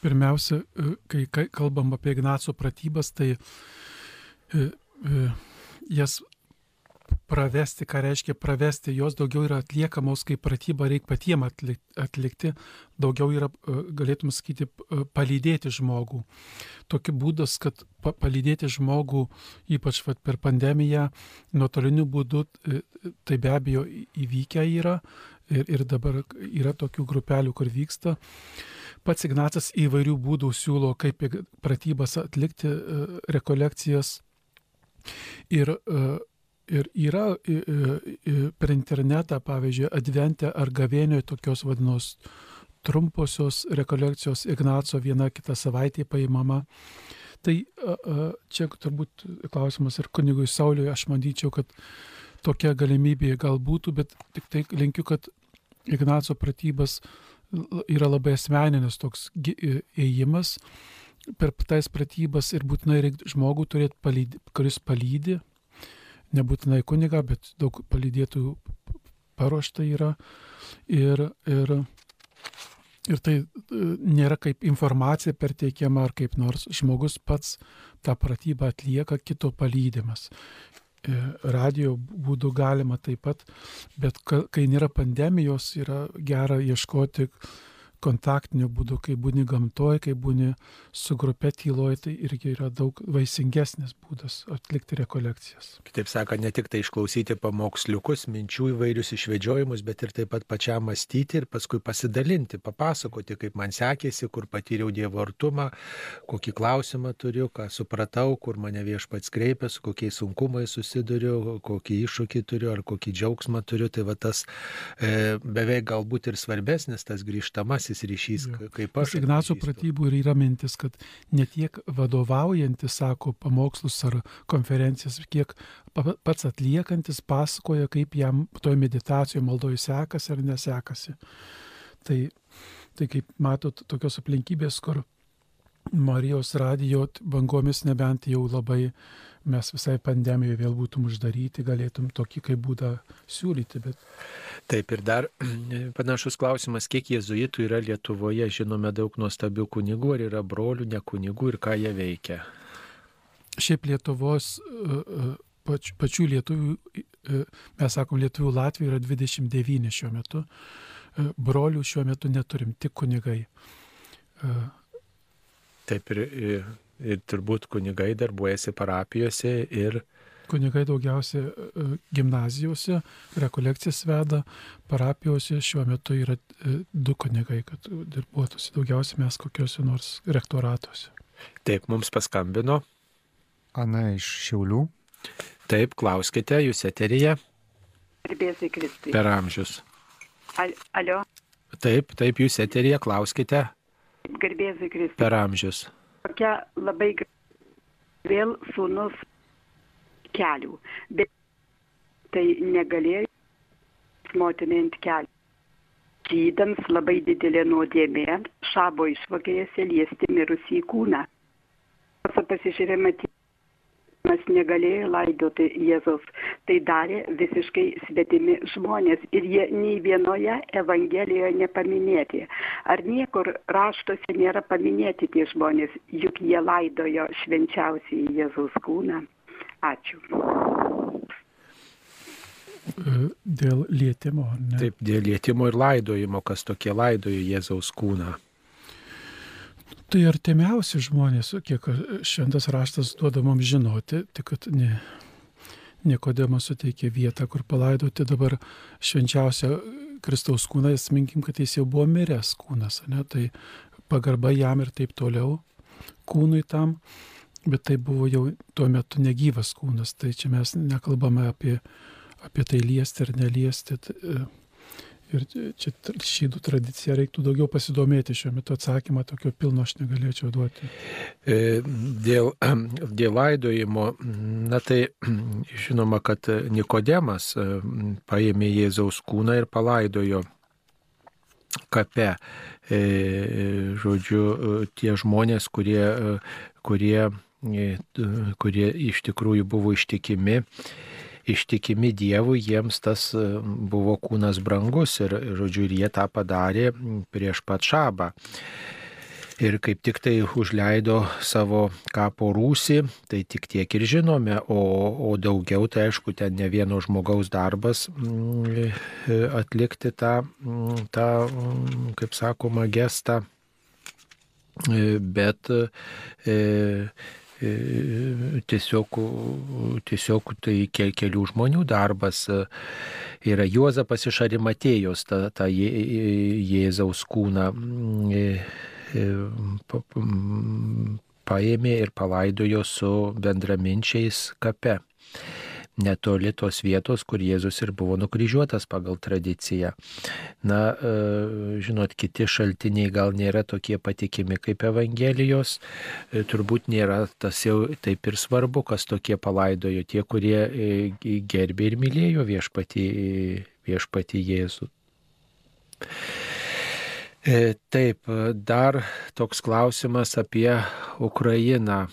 Pirmiausia, e, kai kalbam apie Ignaco pratybas, tai e, e, jas pravesti, ką reiškia pravesti, jos daugiau yra atliekamos, kai pratybą reikia patiem atlikti, daugiau yra, e, galėtum sakyti, e, palydėti žmogų. Tokiu būdas, kad palydėti žmogų, ypač vat, per pandemiją, nuotoliniu būdu, e, tai be abejo įvykę yra ir, ir dabar yra tokių grupelių, kur vyksta. Pats Ignacas įvairių būdų siūlo, kaip pratybas atlikti, rekolekcijas. Ir Ir yra per internetą, pavyzdžiui, adventė ar gavėnioje tokios vadinos trumposios rekolekcijos Ignaco viena kitą savaitę paimama. Tai čia turbūt klausimas ir kunigui Sauliui, aš manyčiau, kad tokia galimybė gal būtų, bet tik tai linkiu, kad Ignaco pratybas yra labai asmeninis toks ėjimas per tais pratybas ir būtinai reikia žmogų turėti, palydi, kuris palydi, nebūtinai kuniga, bet daug palydėtų paruošta yra. Ir, ir, ir tai e, nėra kaip informacija perteikiama ar kaip nors žmogus pats tą pratybą atlieka kito palydimas. E, radio būdų galima taip pat, bet kai nėra pandemijos, yra gera ieškoti kontaktiniu būdu, kai būni gamtoje, kai būni su grupė tyloje, tai irgi yra daug vaisingesnis būdas atlikti rekolekcijas. Kitaip sakant, ne tik tai išklausyti pamoksliukus, minčių įvairius išvedžiojimus, bet ir taip pat pačiam mąstyti ir paskui pasidalinti, papasakoti, kaip man sekėsi, kur patyriau Dievo artumą, kokį klausimą turiu, ką supratau, kur mane viešpats kreipia, su kokiais sunkumais susiduriu, kokį iššūkį turiu ar kokį džiaugsmą turiu. Tai va tas e, beveik galbūt ir svarbesnis tas grįžtamasis artimasis ryšys, ja. kaip aš. Ignaco pratybų ir yra mintis, kad ne tiek vadovaujantis, sako, pamokslus ar konferencijas, kiek pats atliekantis pasakoja, kaip jam toje meditacijoje maldoje sekasi ar nesekasi. Tai, tai kaip matot, tokios aplinkybės, kur Marijos radijo bangomis nebent jau labai mes visai pandemijoje vėl būtum uždaryti, galėtum tokį kaip būdą siūlyti. Bet... Taip ir dar panašus klausimas, kiek jėzuitų yra Lietuvoje, žinome daug nuostabių kunigų, ar yra brolių, ne kunigų ir ką jie veikia. Šiaip Lietuvos e, e, pač, pačių lietuvių, e, mes sakom, lietuvių Latvijų yra 29 šiuo metu, brolių šiuo metu neturim, tik kunigai. Taip ir, ir ir turbūt kunigai darbuojasi parapijose ir Kunigai daugiausia e, gimnazijose, rekolekcijas veda, parapijose šiuo metu yra e, du kunigai, kad darbuotųsi daugiausia mes kokiuose nors rektoratuose. Taip, mums paskambino. Ana iš Šiaulių. Taip, klauskite, jūs eterija. Garbėsiai Kristui. Per amžius. Al, alio. Taip, taip, jūs eterija, klauskite. Garbėsiai Kristui. Per amžius tokia labai vėl sūnus kelių, bet tai negalėjo motinai ant kelių. Žydams labai didelė nuodėmė šabo išvagėjose liesti mirusį kūną. Pasižiūrėjome Nikodemas negalėjo laidoti Jėzaus. Tai darė visiškai svetimi žmonės ir jie nei vienoje Evangelijoje nepaminėti. Ar niekur raštuose nėra paminėti tie žmonės, juk jie laidojo švenčiausiai Jėzaus kūną. Ačiū. Dėl lietimo, ne? Taip, dėl lietimo ir laidojimo, kas tokie laidojo Jėzaus kūną. Tai artimiausi žmonės, kiek šventas raštas duoda mums žinoti, tik kad ne, Nikodemas suteikė vietą, kur palaidoti dabar švenčiausią Kristaus kūną, minkim, kad jis jau buvo miręs kūnas, ne? tai pagarba jam ir taip toliau kūnui tam, bet tai buvo jau tuo metu negyvas kūnas, tai čia mes nekalbame apie, apie tai liesti ar neliesti. Tai, Ir čia šydų tradicija reiktų daugiau pasidomėti šiuo metu atsakymą, tokio pilno aš negalėčiau duoti. E, dėl, dėl laidojimo, na tai žinoma, kad Nikodemas e, paėmė Jėzaus kūną ir palaidojo kape. E, žodžiu, tie žmonės, kurie, kurie, kurie iš tikrųjų buvo ištikimi, ištikimi Dievui, jiems tas e, buvo kūnas brangus ir, žodžiu, ir jie tą padarė prieš pat šabą. Ir kaip tik tai užleido savo kapo rūsį, tai tik tiek ir žinome, o, o daugiau tai aišku, ten ne vieno žmogaus darbas e, atlikti tą, tą kaip sakoma, gestą, e, bet E, tiesiog, tiesiog tai kelių žmonių darbas. E, yra Juozapas iš Arimatėjos, ta, ta Jėzaus kūną e, paėmė ir palaidojo su bendraminčiais kape netoli tos vietos, kur Jėzus ir buvo nukryžiuotas pagal tradiciją. Na, e, žinot, kiti šaltiniai gal nėra tokie patikimi kaip Evangelijos, e, turbūt nėra tas jau taip ir svarbu, kas tokie palaidojo, tie, kurie e, gerbė ir mylėjo viešpatį, viešpatį Jėzų. Taip, dar toks klausimas apie Ukrainą.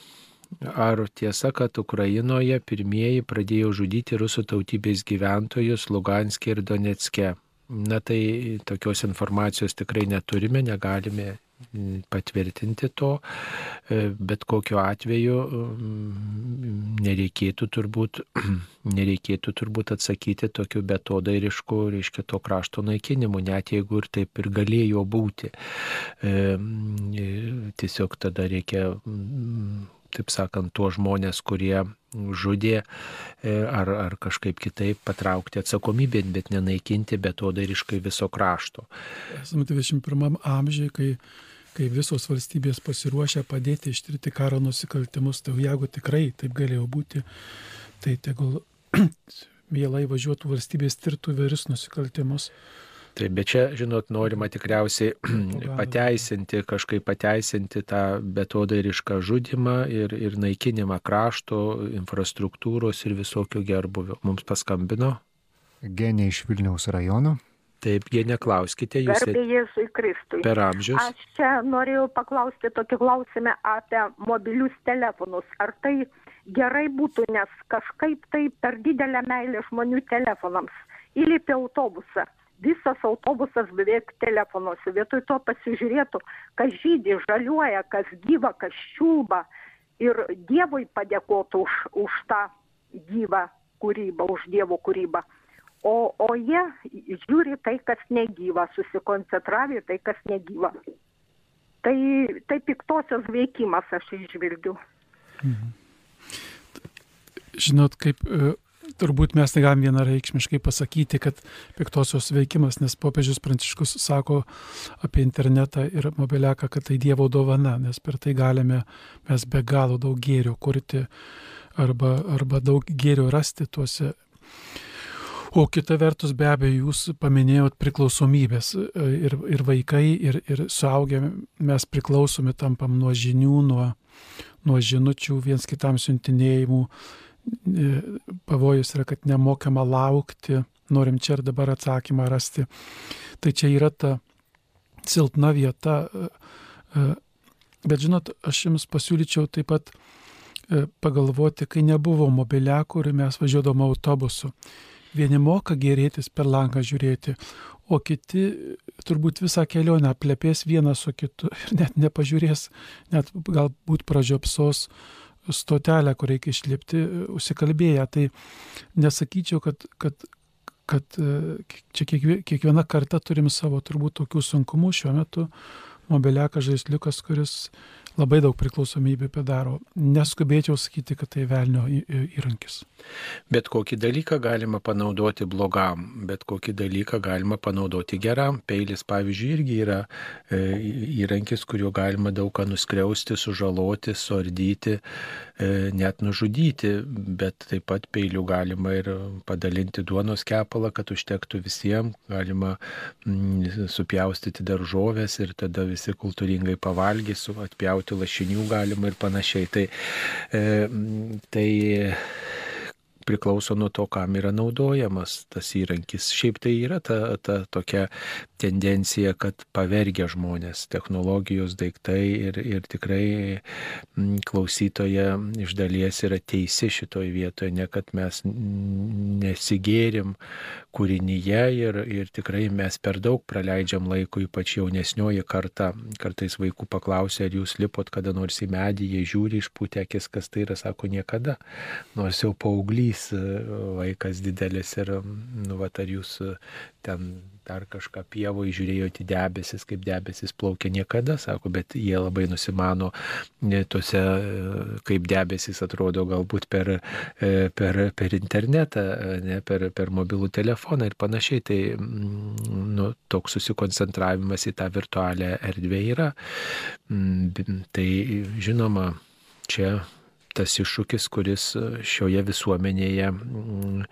Ar tiesa, kad Ukrainoje pirmieji pradėjo žudyti rusų tautybės gyventojus Luganskė ir Donetske? Na tai tokios informacijos tikrai neturime, negalime mm, patvirtinti to, e, bet kokiu atveju mm, nereikėtų turbūt, nereikėtų turbūt atsakyti tokiu betodairišku, reiškia, to krašto naikinimu, net jeigu ir taip ir galėjo būti. E, mm, tiesiog tada reikia taip sakant, tuos žmonės, kurie žudė e, ar, ar kažkaip kitaip patraukti atsakomybėn, bet nenaikinti betodariškai viso krašto. Esame 21 amžiuje, kai, kai visos valstybės pasiruošia padėti ištirti karo nusikaltimus, tai jeigu tikrai taip galėjo būti, tai tegul mielai važiuotų valstybės tirtų įvairius nusikaltimus. Taip, bet čia, žinot, norima tikriausiai pateisinti, kažkaip pateisinti tą betodairišką žudimą ir, ir naikinimą krašto, infrastruktūros ir visokio gerbuvio. Mums paskambino. Genė iš Vilniaus rajono. Taip, genė, klauskite jūs. Garbė Jėzui Kristui. Per amžius. Aš čia norėjau paklausti tokį klausimą apie mobilius telefonus. Ar tai gerai būtų, nes kažkaip tai per didelę meilę žmonių telefonams. Įlipi autobusą visas autobusas beveik telefonuose. Vietoj to pasižiūrėtų, kas žydė, žaliuoja, kas gyva, kas čiulba. Ir Dievui padėkotų už, už tą gyvą kūrybą, už Dievo kūrybą. O, o jie žiūri tai, kas negyva, susikoncentravę tai, kas negyva. Tai, tai piktosios veikimas aš išvilgiu. Mhm. Žinot, kaip turbūt mes negalim vienareikšmiškai pasakyti, kad piktosios veikimas, nes popiežius Pranciškus sako apie internetą ir mobiliaką, kad tai Dievo dovana, nes per tai galime mes be galo daug gėrio kurti arba, arba daug gėrio rasti tuose. O kita vertus, be abejo, jūs paminėjot priklausomybės ir, ir vaikai, ir, ir suaugę mes priklausomi tampam nuo žinių, nuo, nuo žinučių, viens kitam siuntinėjimų pavojus yra, kad nemokama laukti, norim čia ir dabar atsakymą rasti. Tai čia yra ta silpna vieta. E, e, bet žinot, aš jums pasiūlyčiau taip pat e, pagalvoti, kai nebuvo mobiliakų ir mes važiuodavom autobusu. Vieni moka gerėtis per langą žiūrėti, o kiti turbūt visą kelionę plėpės vienas su kitu ir net nepažiūrės, net galbūt pražiopsos stotelę, kur reikia išlipti, užsikalbėję. Tai nesakyčiau, kad, kad, kad čia kiekviena karta turim savo turbūt tokių sunkumų šiuo metu. Mobiliakas žaisliukas, kuris labai daug priklausomybę padaro. Neskubėčiau sakyti, kad tai velnio įrankis. Bet kokį dalyką galima panaudoti blogam, bet kokį dalyką galima panaudoti geram. Peilis, pavyzdžiui, irgi yra e, įrankis, kuriuo galima daug ką nuskriausti, sužaloti, suardyti, e, net nužudyti, bet taip pat peilių galima ir padalinti duonos kepalą, kad užtektų visiems, galima mm, supjaustyti daržovės ir tada visi kultūringai pavalgys, atpjauti gauti lašinių galima ir panašiai. Tai, e, tai priklauso nuo to, kam yra naudojamas tas įrankis. Šiaip tai yra ta, ta tokia tendencija, kad pavergia žmonės technologijos daiktai ir, ir tikrai klausytoja iš dalies yra teisi šitoje vietoje, ne kad mes nesigėrim kūrinyje ir, ir tikrai mes per daug praleidžiam laiko, ypač jaunesnioji karta. Kartais vaikų paklausia, ar jūs lipot kada nors į medį, jie žiūri išpūtę akis, kas tai yra, sako niekada. Nors jau paauglys vaikas didelis ir, nu, va, ar jūs ten dar kažką pievoje žiūrėjote debesis, kaip debesis plaukia niekada, sako, bet jie labai nusimano e, tuose, e, kaip debesis atrodo galbūt per, e, per, per internetą, ne, per, per mobilų telefoną ir panašiai. Tai mm, nu, toks susikoncentravimas į tą virtualią erdvę yra. Mm, tai žinoma, čia tas iššūkis, kuris e, šioje visuomenėje mm,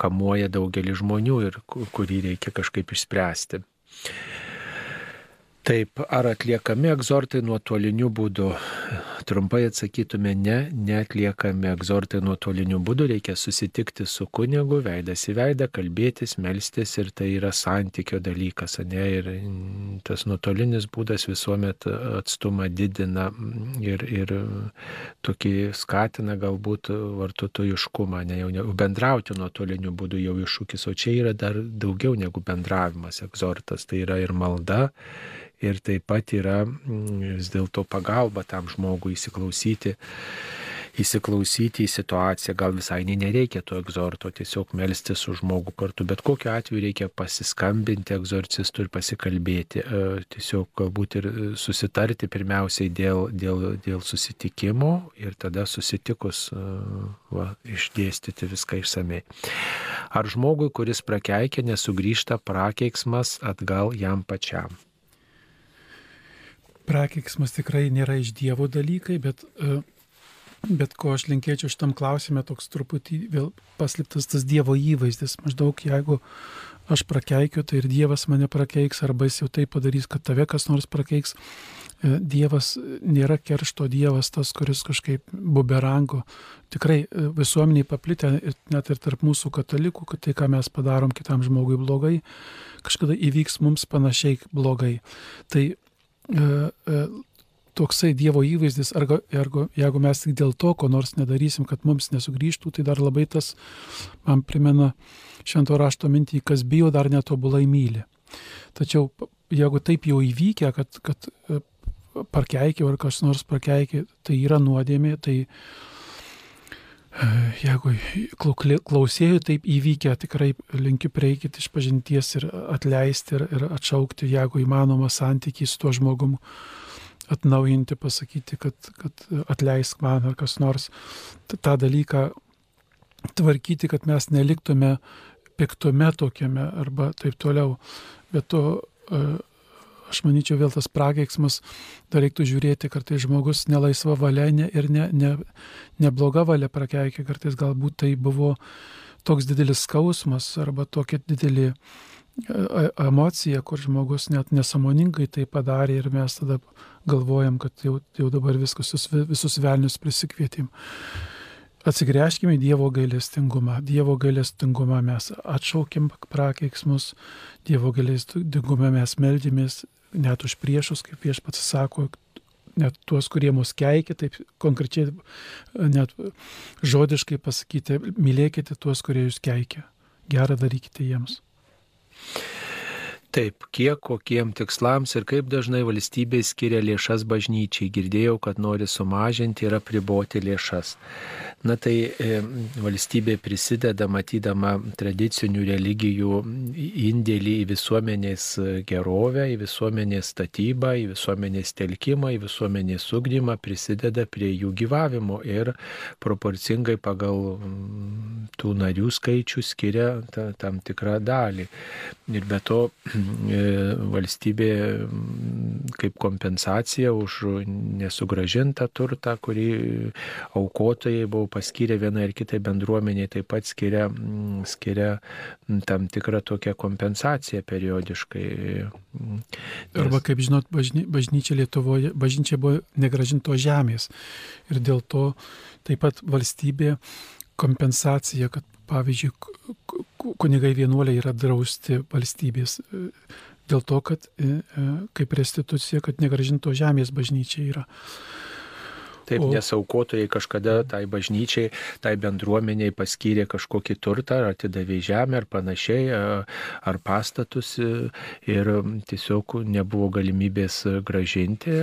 kamuoja daugelį žmonių ir kurį reikia kažkaip išspręsti. Taip, ar atliekami egzortai nuotoliniu būdu? Trumpai atsakytume, ne, neatliekami egzortai nuotoliniu būdu, reikia susitikti su kunigu, veidas į veidą, kalbėtis, melstis ir tai yra santykio dalykas, ne, ir tas nuotolinis būdas visuomet atstumą didina ir, ir tokį skatina galbūt vartotojiškumą, ne jau ne, bendrauti nuotoliniu būdu jau iššūkis, o čia yra dar daugiau negu bendravimas, egzortas, tai yra ir malda ir taip pat yra mm, vis dėlto pagalba tam žmogui įsiklausyti įsiklausyti į situaciją, gal visai nereikia to egzorto, tiesiog melstis su žmogu kartu, bet kokiu atveju reikia pasiskambinti egzorcistui ir pasikalbėti, e, tiesiog galbūt ir susitarti pirmiausiai dėl, dėl, dėl susitikimo ir tada susitikus e, va, išdėstyti viską išsamei. Ar žmogui, kuris prakeikia, nesugrįžta prakeiksmas atgal jam pačiam? Prakeiksmas tikrai nėra iš Dievo dalykai, bet, e, bet ko aš linkėčiau šitam klausime, toks truputį vėl paslėptas tas Dievo įvaizdis. Maždaug jeigu aš prakeikiu, tai ir Dievas mane prakeiks, arba jis jau tai padarys, kad tave kas nors prakeiks. E, Dievas nėra keršto Dievas tas, kuris kažkaip buberango. Tikrai e, visuomeniai paplitę, net ir tarp mūsų katalikų, kad tai, ką mes padarom kitam žmogui blogai, kažkada įvyks mums panašiai blogai. Tai toksai Dievo įvaizdis, argo, ergo, jeigu mes tik dėl to, ko nors nedarysim, kad mums nesugrįžtų, tai dar labai tas man primena švento rašto mintį, kas bijo, dar netobulai myli. Tačiau jeigu taip jau įvykę, kad, kad e, parkeikia ar kas nors parkeikia, tai yra nuodėmė, tai jeigu klausėjų taip įvykę, tikrai linkiu prieikit iš pažinties ir atleisti ir, ir atšaukti, jeigu įmanoma santykiai su tuo žmogumu atnaujinti, pasakyti, kad, kad atleisk man ar kas nors tą dalyką tvarkyti, kad mes neliktume piktume tokiame arba taip toliau. Bet to aš manyčiau vėl tas prakeiksmas, dar reiktų žiūrėti, kartais žmogus nelaisva valia ne, ir ne, ne, nebloga valia prakeikia, kartais galbūt tai buvo toks didelis skausmas arba tokia didelė e, e, emocija, kur žmogus net nesamoningai tai padarė ir mes tada galvojam, kad jau, jau dabar viskus, visus velnius prisikvietėm. Atsigręžkime į Dievo gailestingumą. Dievo gailestingumą mes atšaukim prakeiksmus, Dievo gailestingumą mes meldžiamės net už priešus, kaip viešpats sako, net tuos, kurie mus keikia, taip konkrečiai net žodiškai pasakyti, mylėkite tuos, kurie jūs keikia, gerą darykite jiems. Taip, kiek kokiem tikslams ir kaip dažnai valstybė skiria lėšas bažnyčiai. Girdėjau, kad nori sumažinti ir apriboti lėšas. Na tai e, valstybė prisideda, matydama tradicinių religijų indėlį į visuomenės gerovę, į visuomenės statybą, į visuomenės telkimą, į visuomenės ugdymą, prisideda prie jų gyvavimo ir proporcingai pagal tų narių skaičių skiria ta, tam tikrą dalį. Ir be to valstybė kaip kompensacija už nesugražintą turtą, kurį aukotojai buvo paskyrę vienai ar kitai bendruomeniai, taip pat skiria, skiria tam tikrą tokią kompensaciją periodiškai. Nes... Arba, kaip žinot, bažny, bažnyčia Lietuvoje, bažnyčia buvo negražinto žemės. Ir dėl to taip pat valstybė kompensacija, kad pavyzdžiui, kunigai vienuoliai yra drausti valstybės e, dėl to, kad e, e, kaip restitucija, kad negražinto žemės bažnyčiai yra. Taip, nes aukotojai kažkada tai bažnyčiai, tai bendruomeniai paskyrė kažkokį turtą, ar atidavė žemę, ar panašiai, ar pastatus ir tiesiog nebuvo galimybės gražinti.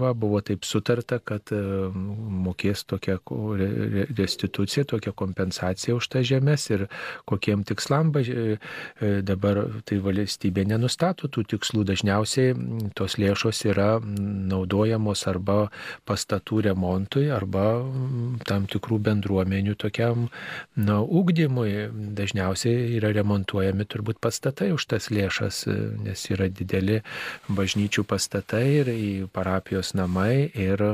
Va, buvo taip sutarta, kad mokės tokią restituciją, tokią kompensaciją už tą žemės ir kokiem tikslam e, dabar tai valstybė nenustato tų tikslų. Dažniausiai tos lėšos yra naudojamos arba pastatų remontui arba mm, tam tikrų bendruomenių tokiam, na, ūkdymui. Dažniausiai yra remontuojami turbūt pastatai už tas lėšas, nes yra dideli bažnyčių pastatai ir parapijos namai ir,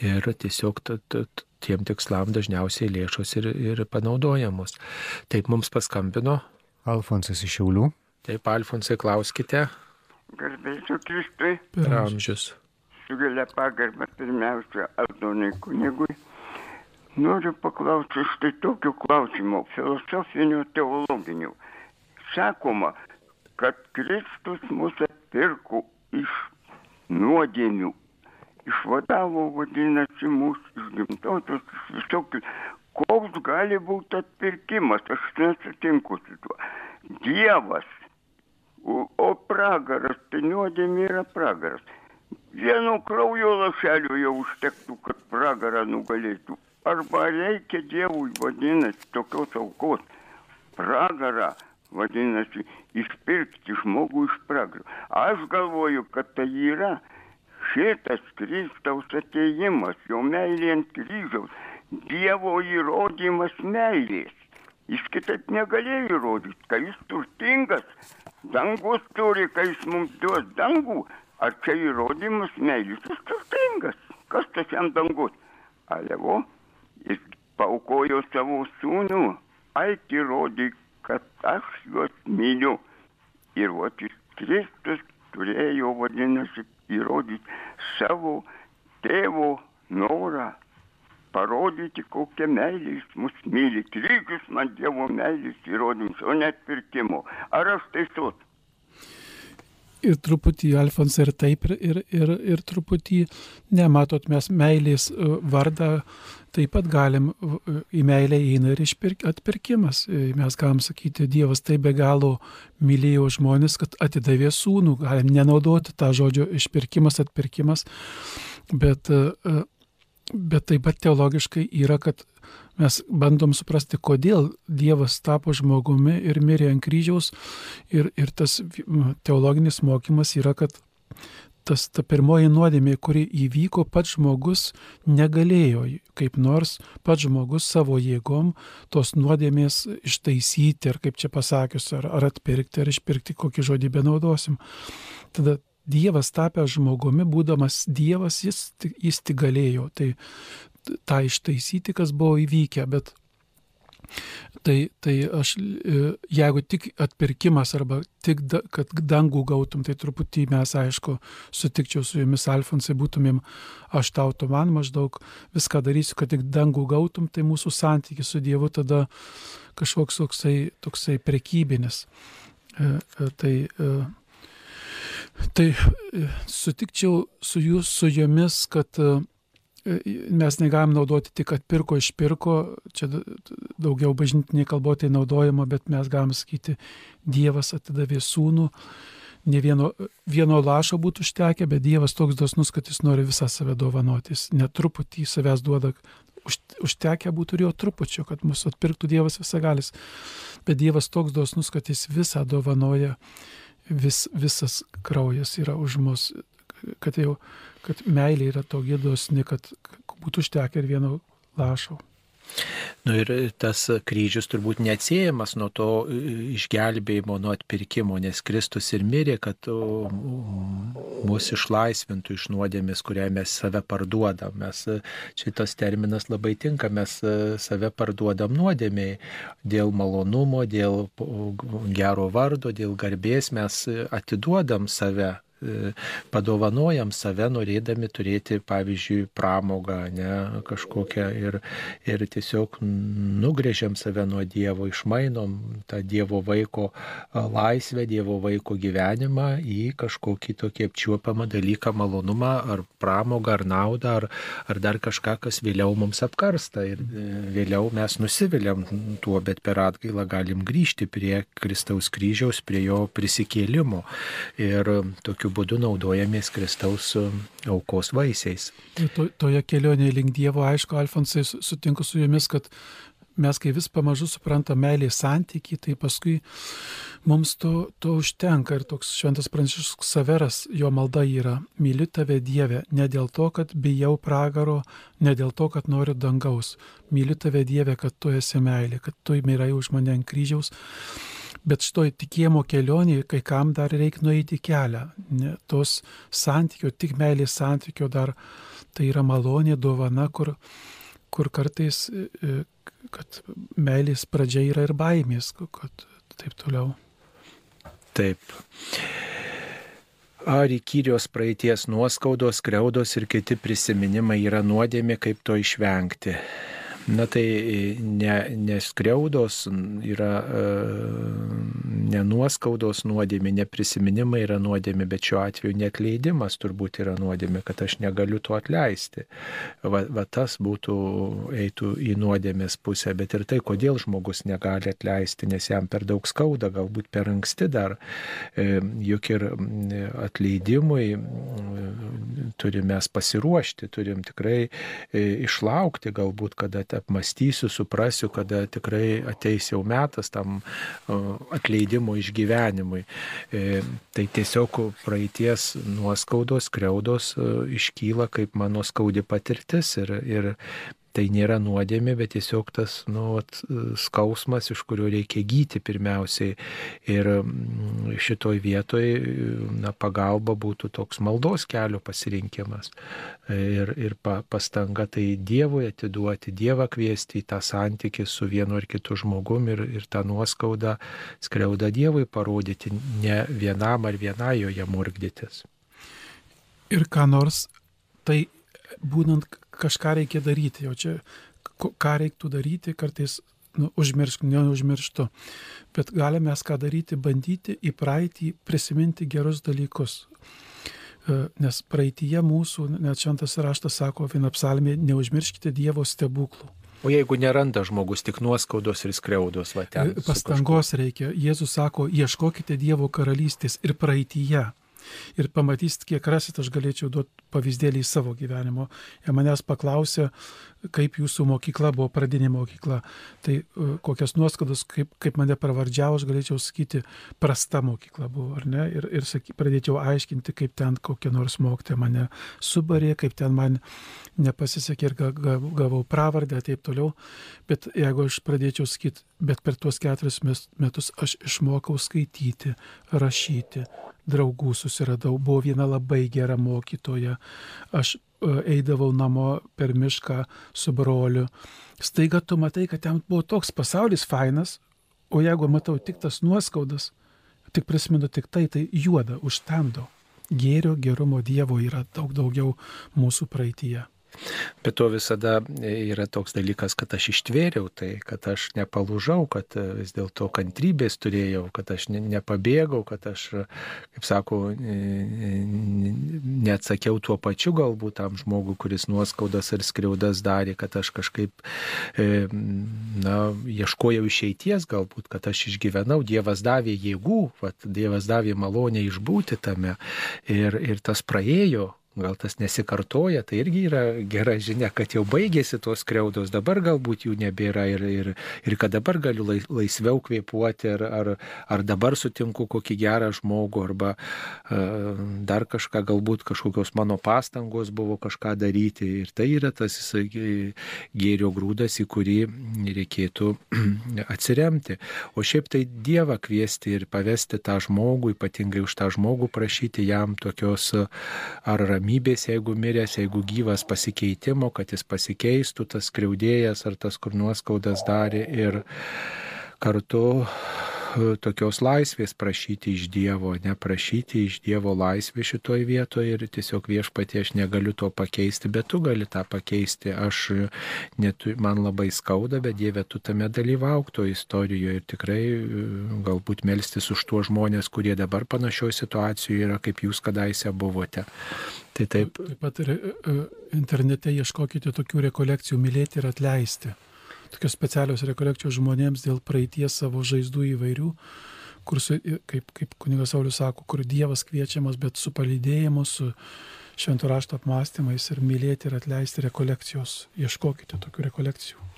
ir tiesiog t, t, t, tiem tikslam dažniausiai lėšos ir, ir panaudojamos. Taip mums paskambino. Alfonsas iš Šiaulių. Taip, Alfonsai, klauskite. Garbėsiu Kristui. Per amžius su gilia pagarba pirmiausia Aldonai kunigui. Noriu paklausti štai tokių klausimų, filosofinių, teologinių. Sakoma, kad Kristus mus atpirko iš nuodėmių, išvadavo, vadinasi, mūsų iš gimtosios, iš visokių. Koks gali būti atpirkimas, aš nesutinku su tuo. Dievas, o, o pragaras, tai nuodėmė yra pragaras. Vieno kraujo lašelio jau užtektų, kad pragarą nugalėtų. Arba reikia Dievui, vadinasi, tokios aukos. Pragarą, vadinasi, išpirkti žmogų iš pragaro. Aš galvoju, kad tai yra šitas Kristaus ateimas, jo meilė ant kryžiaus, Dievo įrodymas meilės. Jis kitaip negalėjo įrodyti, kad jis turtingas, dangus turi, kai jis mums duos dangų, Ar čia įrodymas meilės? Jis turtingas. Kas tas jam dangus? Alevo, jis paukojo savo sūnų. Ait įrodyk, kad aš juos myliu. Ir va, Kristus turėjo, vadinasi, įrodyti savo tėvo norą parodyti, kokią meilę jis mus myli. Kryžius man Dievo meilės įrodymas, o net pirkimo. Ar aš teisus? Ir truputį Alfonsą ir taip, ir, ir, ir truputį, nematot, mes meilės e, vardą taip pat galim, e, į meilę įeina ir išpirk, atpirkimas. E, mes galim sakyti, Dievas taip be galo mylėjo žmonės, kad atidavė sūnų, galim nenaudoti tą žodžio išpirkimas, atpirkimas, bet, bet taip pat teologiškai yra, kad mes bandom suprasti, kodėl Dievas tapo žmogumi ir mirė ant kryžiaus. Ir, ir tas teologinis mokymas yra, kad tas ta pirmoji nuodėmė, kuri įvyko, pats žmogus negalėjo kaip nors pats žmogus savo jėgom tos nuodėmės ištaisyti, ar kaip čia pasakius, ar, ar atpirkti, ar išpirkti, kokį žodį benaudosim. Tada Dievas tapęs žmogumi, būdamas Dievas, jis, jis tik galėjo. Tai tą ištaisyti, kas buvo įvykę, bet Tai, tai aš, e, jeigu tik atpirkimas arba tik, da, kad dangų gautum, tai truputį mes, aišku, sutikčiau su jumis, Alfonsai, būtumėm, aš tau, tu man maždaug viską darysiu, kad tik dangų gautum, tai mūsų santykis su Dievu tada kažkoks toksai, toksai prekybinis. E, e, tai Tai e, sutikčiau su jūs, su jomis, kad e, mes negalim naudoti tik atpirko išpirko, čia daugiau bažnytiniai kalbotai naudojama, bet mes galim sakyti, Dievas atidavė sūnų, ne vieno, vieno lašo būtų užtekę, bet Dievas toks dosnus, kad jis nori visą save dovanotis, netruputį savęs duoda, už, užtekę būtų ir jo trupučio, kad mūsų atpirktų Dievas visagalis, bet Dievas toks dosnus, kad jis visą dovanoja, vis, visas kraujas yra už mus, kad jau kad meilė yra tokia dosni, kad būtų užtekę ir vieno lašo. Nu ir tas kryžius turbūt neatsiejamas nuo to išgelbėjimo, nuo atpirkimo, nes Kristus ir mirė, kad mūsų išlaisvintų iš nuodėmės, kurią mes save parduodam. Mes, šitas terminas labai tinka, mes save parduodam nuodėmiai dėl malonumo, dėl gero vardo, dėl garbės, mes atiduodam save padovanojam save, norėdami turėti, pavyzdžiui, pramogą, ne, kažkokią ir, ir tiesiog nugrėžiam save nuo Dievo, išmainom tą Dievo vaiko laisvę, Dievo vaiko gyvenimą į kažkokį tokį apčiuopamą dalyką, malonumą ar pramogą ar naudą ar, ar dar kažką, kas vėliau mums apkarsta ir e, vėliau mes nusiviliam tuo, bet per atgailą galim grįžti prie Kristaus kryžiaus, prie jo prisikėlimo. Ir tokiu būdu naudojamės Kristaus um, aukos vaisiais. To, toje kelionėje link Dievo, aišku, Alfonsai, sutinku su jumis, kad mes kai vis pamažu suprantam meilės santyki, tai paskui mums to, to užtenka. Ir toks šventas pranciškus Saveras, jo malda yra, myliu tave Dieve, ne dėl to, kad bijau pragaro, ne dėl to, kad noriu dangaus. Myliu tave Dieve, kad tu esi meilė, kad tu mirai už mane ant kryžiaus Bet šitoj tikėjimo kelionėje kai kam dar reikia nueiti kelią. Ne, tos santykio, tik meilės santykio dar tai yra malonė, dovana, kur, kur kartais, e, e, kad meilės pradžia yra ir baimės, kad taip toliau. Taip. Ar įkyrios praeities nuoskaudos, kreudos ir kiti prisiminimai yra nuodėmė, kaip to išvengti? Na tai ne, neskriaudos yra e, nenuoskaudos nuodėmė, neprisiminimai yra nuodėmė, bet šiuo atveju netleidimas turbūt yra nuodėmė, kad aš negaliu to atleisti. Va, va tas būtų eitų į nuodėmės pusę, bet ir tai, kodėl žmogus negali atleisti, nes jam per daug skauda, galbūt per anksti dar. E, juk ir atleidimui turime pasiruošti, turim tikrai e, išlaukti galbūt, kada apmastysiu, suprasiu, kada tikrai ateis jau metas tam atleidimo išgyvenimui. E, tai tiesiog praeities nuoskaudos, kreudos e, iškyla kaip mano skaudi patirtis ir, ir tai nėra nuodėmė, bet tiesiog tas nu, skausmas, iš kurio reikia gyti pirmiausiai. Ir mm, šitoj vietoj na, pagalba būtų toks maldos kelio pasirinkimas. Ir, ir pa, pastanga tai Dievui atiduoti, Dievą kviesti į tą santykį su vienu ar kitu žmogum ir, ir tą nuoskaudą, skriaudą Dievui parodyti, ne vienam ar vienai joje murgdytis. Ir ką nors tai būnant kažką reikia daryti, jau čia ką reiktų daryti, kartais nu, užmiršk, neužmirštu. Bet galime mes ką daryti, bandyti į praeitį prisiminti gerus dalykus. E, nes praeitie mūsų, net šventas raštas sako, viena psalmė, neužmirškite Dievo stebuklų. O jeigu neranda žmogus tik nuoskaudos ir skriaudos, va ten. E, pastangos reikia. Jėzus sako, ieškokite Dievo karalystės ir praeitie ir pamatysit, kiek rasit, aš galėčiau duoti pavyzdėlį į savo gyvenimo. Jie manęs paklausė, kaip jūsų mokykla buvo pradinė mokykla, tai e, kokias nuoskaudas, kaip, kaip mane pravardžiavo, aš galėčiau sakyti, prasta mokykla buvo, ar ne? Ir, ir saky, pradėčiau aiškinti, kaip ten kokie nors mokytojai mane subarė, kaip ten man nepasisekė ir gavau pravardę taip toliau. Bet jeigu aš pradėčiau sakyti, bet per tuos keturis metus aš išmokau skaityti, rašyti, draugų susiradau, buvo viena labai gera mokytoja, aš e, eidavau namo per mišką su broliu. Staiga tu matai, kad ten buvo toks pasaulis fainas, o jeigu matau tik tas nuoskaudas, tik prisimenu tik tai, tai juoda, užtemdo. Gėrio, gerumo Dievo yra daug daugiau mūsų praeitie. Bet to visada yra toks dalykas, kad aš ištvėriau tai, kad aš nepalūžau, kad vis dėlto kantrybės turėjau, kad aš nepabėgau, kad aš, kaip sako, neatsakiau tuo pačiu galbūt tam žmogui, kuris nuoskaudas ar skriaudas darė, kad aš kažkaip, e, na, ieškojau išeities galbūt, kad aš išgyvenau, Dievas davė jėgų, vat, Dievas davė malonę išbūti tame. Ir, ir tas praėjo, gal tas nesikartoja, tai irgi yra gera žinia, kad jau baigėsi tos kreudos, dabar galbūt jų nebėra ir, ir, ir kad dabar galiu laisviau kvėpuoti, ar, ar, ar dabar sutinku kokį gerą žmogų, arba uh, dar kažką, galbūt kažkokios mano pastangos buvo kažką daryti. Ir tai yra tas gėrio grūdas, į kurį reikėtų atsiremti. O šiaip tai Dievą kviesti ir pavesti tą žmogų, ypatingai už tą žmogų prašyti jam tokios ar ramybės ramybės, jeigu miręs, jeigu gyvas pasikeitimo, kad jis pasikeistų, tas kreudėjas ar tas, kur nuoskaudas darė ir kartu tokios laisvės prašyti iš Dievo, neprašyti iš Dievo laisvės šitoje vietoje ir tiesiog viešpatie aš negaliu to pakeisti, bet tu gali tą pakeisti. Aš netu, man labai skauda, bet Dieve tu tame dalyvauk to istorijoje ir tikrai e, galbūt melstis už tuos žmonės, kurie dabar panašioje situacijoje yra, kaip jūs kadaise buvote. Tai taip. Taip pat ir e, e, internete ieškokite tokių rekolekcijų mylėti ir atleisti. Tokios specialios rekolekcijos žmonėms dėl praeities savo žaizdų įvairių, kur, su, kaip, kaip kunigas Saulis sako, kur Dievas kviečiamas, bet su palydėjimu, su šventų rašto apmąstymais ir mylėti ir atleisti rekolekcijos. Ieškokite tokių rekolekcijų.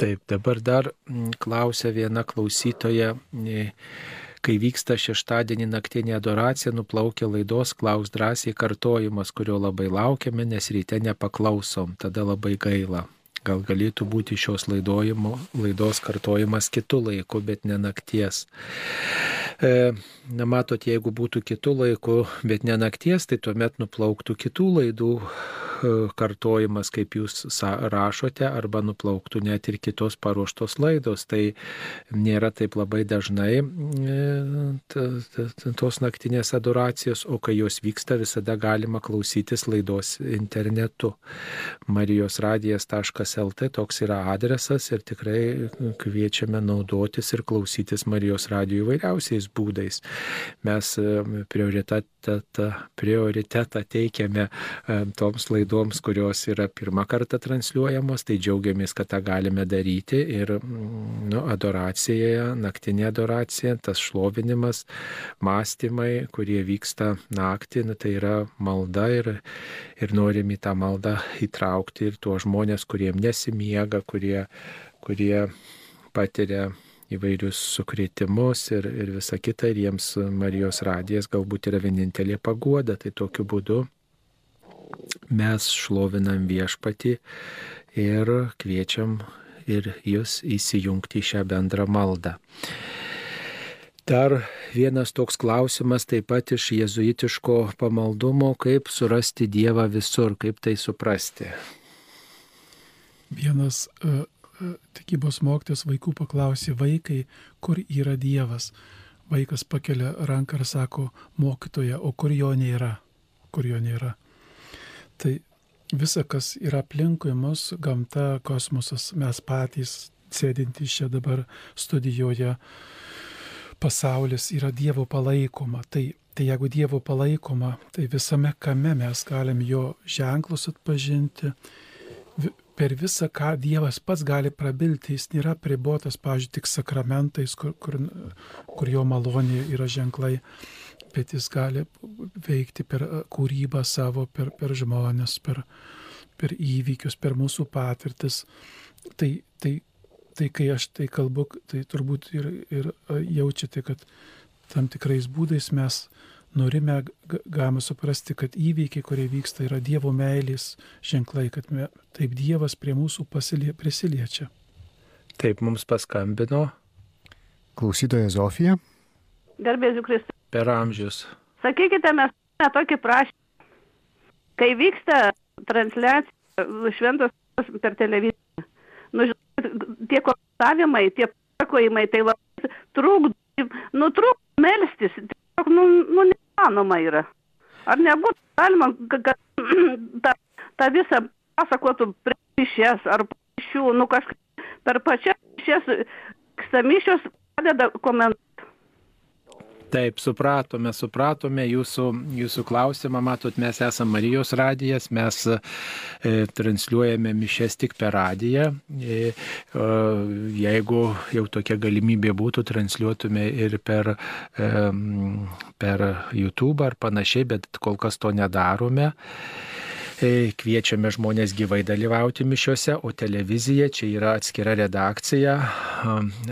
Taip, dabar dar klausia viena klausytoja. E, Kai vyksta šeštadienį naktinė adoracija, nuplaukia laidos klaus drąsiai kartojimas, kurio labai laukiame, nes ryte nepaklausom, tada labai gaila. Gal galėtų būti šios laidos kartojimas kitų laikų, bet ne nakties. E, na, matot, jeigu būtų kitų laikų, bet ne nakties, tai tuomet nuplauktų kitų laidų kartojimas, kaip jūs rašote, arba nuplauktų net ir kitos paruoštos laidos. Tai nėra taip labai dažnai e, tos naktinės adoracijos, o kai jos vyksta, visada galima klausytis laidos internetu. marijosradijas.lt toks yra adresas ir tikrai kviečiame naudotis ir klausytis Marijos radijų įvairiausiais būdais. Mes e, prioritetą, prioritetą teikiame e, toms laidoms kurios yra pirmą kartą transliuojamos, tai džiaugiamės, kad tą galime daryti ir nu, adoracijoje, naktinė adoracija, tas šlovinimas, mąstymai, kurie vyksta naktį, nu, tai yra malda ir, ir norim į tą maldą įtraukti ir tuos žmonės, kuriem nesimiega, kurie, kurie patiria įvairius sukrėtimus ir, ir visa kita, ir jiems Marijos radijas galbūt yra vienintelė paguoda, tai tokiu būdu mes šlovinam viešpatį ir kviečiam ir jūs įsijungti į šią bendrą maldą. Dar vienas toks klausimas taip pat iš jezuitiško pamaldumo, kaip surasti Dievą visur, kaip tai suprasti. Vienas uh, tikybos mokytas vaikų paklausė vaikai, kur yra Dievas. Vaikas pakelia ranką ir sako, mokytoja, o kur jo nėra? Kur jo nėra? Tai visa, kas yra aplinkui mus, gamta, kosmosas, mes patys, sėdintys čia dabar studijoje, pasaulis yra Dievo palaikoma. Tai, tai jeigu Dievo palaikoma, tai visame kame mes galim jo ženklus atpažinti. Per visą, ką Dievas pats gali prabilti, jis nėra pribotas, pažiūrėjau, tik sakramentais, kur, kur, kur jo malonė yra ženklai bet jis gali veikti per kūrybą savo, per, per žmonės, per, per įvykius, per mūsų patirtis. Tai, tai, tai kai aš tai kalbu, tai turbūt ir, ir jaučiate, kad tam tikrais būdais mes norime, galime suprasti, kad įvykiai, kurie vyksta, yra Dievo meilės ženklai, kad me, taip Dievas prie mūsų pasilie, prisiliečia. Taip mums paskambino. Klausytoja Zofija. Garbėsiu Kristus per amžius. Sakykite, mes turime tokį prašymą. Kai vyksta transliacija šventos per televiziją, nu, tie komentavimai, tie pasakojimai, tai labai trukdo, nutrūkdo melstis, tiesiog, nu, nu, nemanoma yra. Ar nebūtų galima, kad ta, tą visą pasakotų priešės ar šių, nu kažkaip per pačias šias stamišios padeda komentuoti. Taip, supratome, supratome jūsų, jūsų klausimą. Matot, mes esame Marijos radijas, mes e, transliuojame mišes tik per radiją. E, e, jeigu jau tokia galimybė būtų, transliuotume ir per, e, per YouTube ar panašiai, bet kol kas to nedarome. E, kviečiame žmonės gyvai dalyvauti mišiuose, o televizija čia yra atskira redakcija,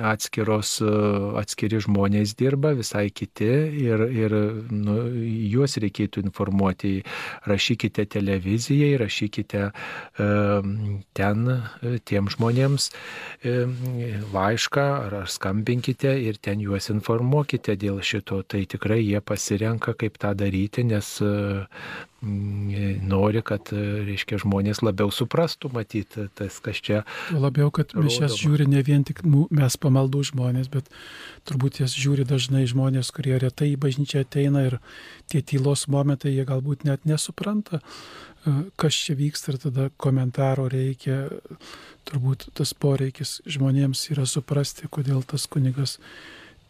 atskiros, e, atskiri žmonės dirba, visai kiti ir, ir nu, juos reikėtų informuoti. Rašykite televizijai, rašykite ten tiem žmonėms laišką ar, skambinkite ir ten juos informuokite dėl šito. Tai tikrai jie pasirenka, kaip tą daryti, nes nori, kad, reiškia, žmonės labiau suprastų, matyti tas, kas čia. Labiau, kad mišes žiūri ne vien tik mes pamaldų žmonės, bet turbūt jas žiūri dažnai žmonės, kurie retai į bažnyčią ateina ir tie tylos momentai jie galbūt net nesupranta, e, kas čia vyksta ir tada komentaro reikia. Turbūt tas poreikis žmonėms yra suprasti, kodėl tas kunigas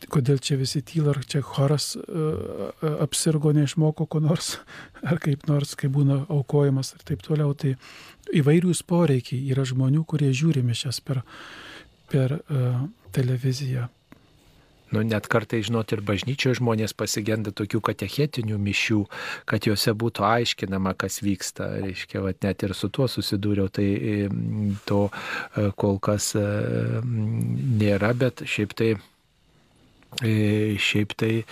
kodėl čia visi tyla, ar čia choras uh, apsirgo, neišmoko ko nors, ar kaip nors, kai būna aukojimas ir taip toliau. Tai įvairiūs poreikiai yra žmonių, kurie žiūri mišes per, per uh, televiziją. Nu, net kartai, žinot, ir bažnyčioje žmonės pasigenda tokių katechetinių mišių, kad juose būtų aiškinama, kas vyksta. Reiškia, vat, net ir su tuo susidūriau, tai to kol kas nėra, bet šiaip tai E, šiaip tai,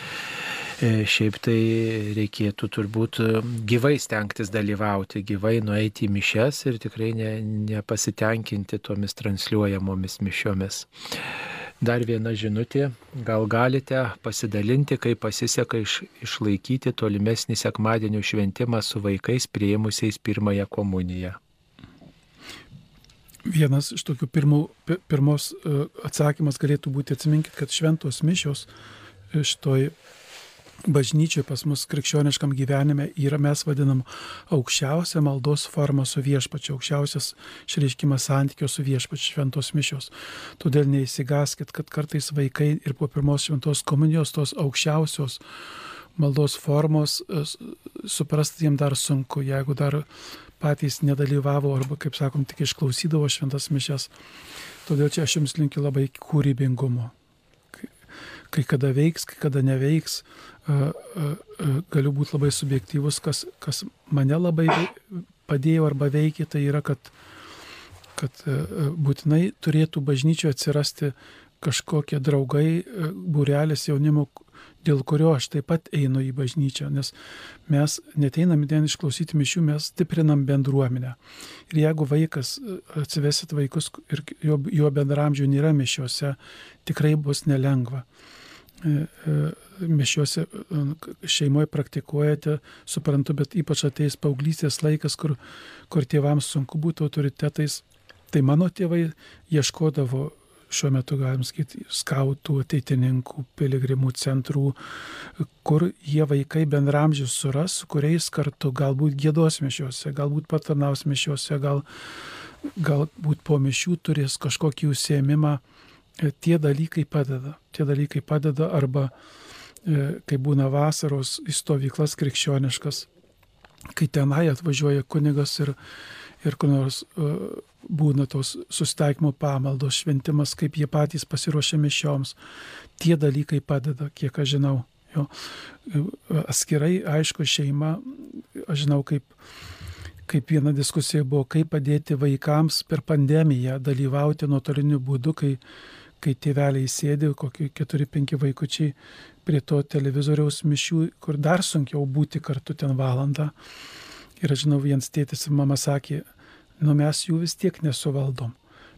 e, šiaip tai reikėtų turbūt e, gyvai stengtis dalyvauti, gyvai nueiti į mišes ir tikrai ne, nepasitenkinti tomis transliuojamomis mišiomis. Dar viena žinutė, gal galite pasidalinti, kaip pasiseka iš, išlaikyti tolimesnį sekmadienio šventimą su vaikais prieimusiais pirmąją komuniją vienas iš tokių pirmų, pirmos e, atsakymas galėtų būti, atsiminkit, kad šventos mišios e, šitoj bažnyčiai pas mus krikščioniškam gyvenime yra mes vadinam aukščiausia maldos forma su viešpačiu, aukščiausias išreiškimas santykio su viešpačiu šventos mišios. Todėl neįsigaskit, kad kartais vaikai ir po pirmos šventos komunijos tos aukščiausios maldos formos e, suprasti jiems dar sunku, jeigu dar patys nedalyvavo arba, kaip sakom, tik išklausydavo šventas mišes. Todėl čia aš jums linkiu labai kūrybingumo. Kai, kada veiks, kai kada neveiks, galiu būti labai subjektyvus, kas, kas mane labai padėjo arba veikia, tai yra, kad, kad būtinai turėtų bažnyčioje atsirasti kažkokie draugai, būrelis jaunimo, dėl kurio aš taip pat einu į bažnyčią, nes mes neteinam vien išklausyti mišių, mes stiprinam bendruomenę. Ir jeigu vaikas, e, atsivesit vaikus ir jo, jo bendramžių nėra mišiuose, tikrai bus nelengva. E, e, mišiuose šeimoje praktikuojate, suprantu, bet ypač ateis paauglystės laikas, kur, kur tėvams sunku būti autoritetais. Tai mano tėvai ieškodavo šiuo metu galim sakyti, skautų, ateitininkų, piligrimų centrų, kur jie vaikai bendramžius suras, su kuriais kartu galbūt gėdos mišiuose, galbūt patarnaus mišiuose, gal, galbūt po mišių turės kažkokį užsiemimą. E, tie dalykai padeda. Tie dalykai padeda arba e, kai būna vasaros į stovyklas krikščioniškas, kai tenai atvažiuoja kunigas ir, ir kur nors uh, būna tos sustaikymo pamaldos, šventimas, kaip jie patys pasiruošia mišioms. Tie dalykai padeda, kiek aš žinau. Jo. Atskirai, aišku, šeima, aš žinau, kaip, kaip viena diskusija buvo, kaip padėti vaikams per pandemiją dalyvauti nuotoliniu būdu, kai, kai tėveliai sėdi, kokie 4-5 vaikučiai prie to televizoriaus mišių, kur dar sunkiau būti kartu ten valandą. Ir aš žinau, vienas tėtis ir mama sakė, nu mes jų vis tiek nesuvaldom.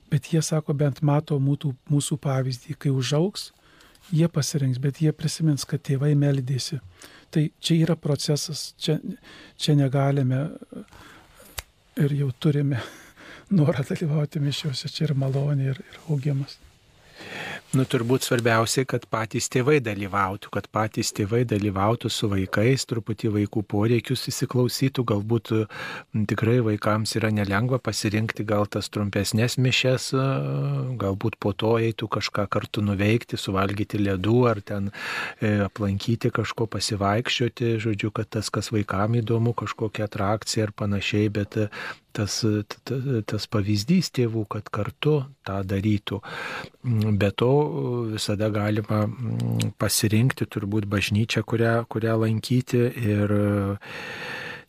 Bet jie sako, bent mato mūsų, mūsų pavyzdį, kai užauks, jie pasirinks, bet jie prisimins, kad tėvai meldėsi. Tai čia yra procesas, čia, čia negalime ir jau turime norą dalyvauti mišiuose, čia ir malonė, ir, ir augimas. Nu, turbūt svarbiausia, kad patys tėvai dalyvautų, kad patys tėvai dalyvautų su vaikais, truputį vaikų poreikius įsiklausytų, galbūt tikrai vaikams yra nelengva pasirinkti gal tas trumpesnės mišes, galbūt po to eitų kažką kartu nuveikti, suvalgyti ledų ar ten e, aplankyti kažko pasivaikščioti, žodžiu, kad tas, kas vaikams įdomu, kažkokia atrakcija ar panašiai, bet tas, tas pavyzdys tėvų, kad kartu tą darytų. Mm, Be to visada galima mm, pasirinkti turbūt bažnyčią, kurią, kurią lankyti ir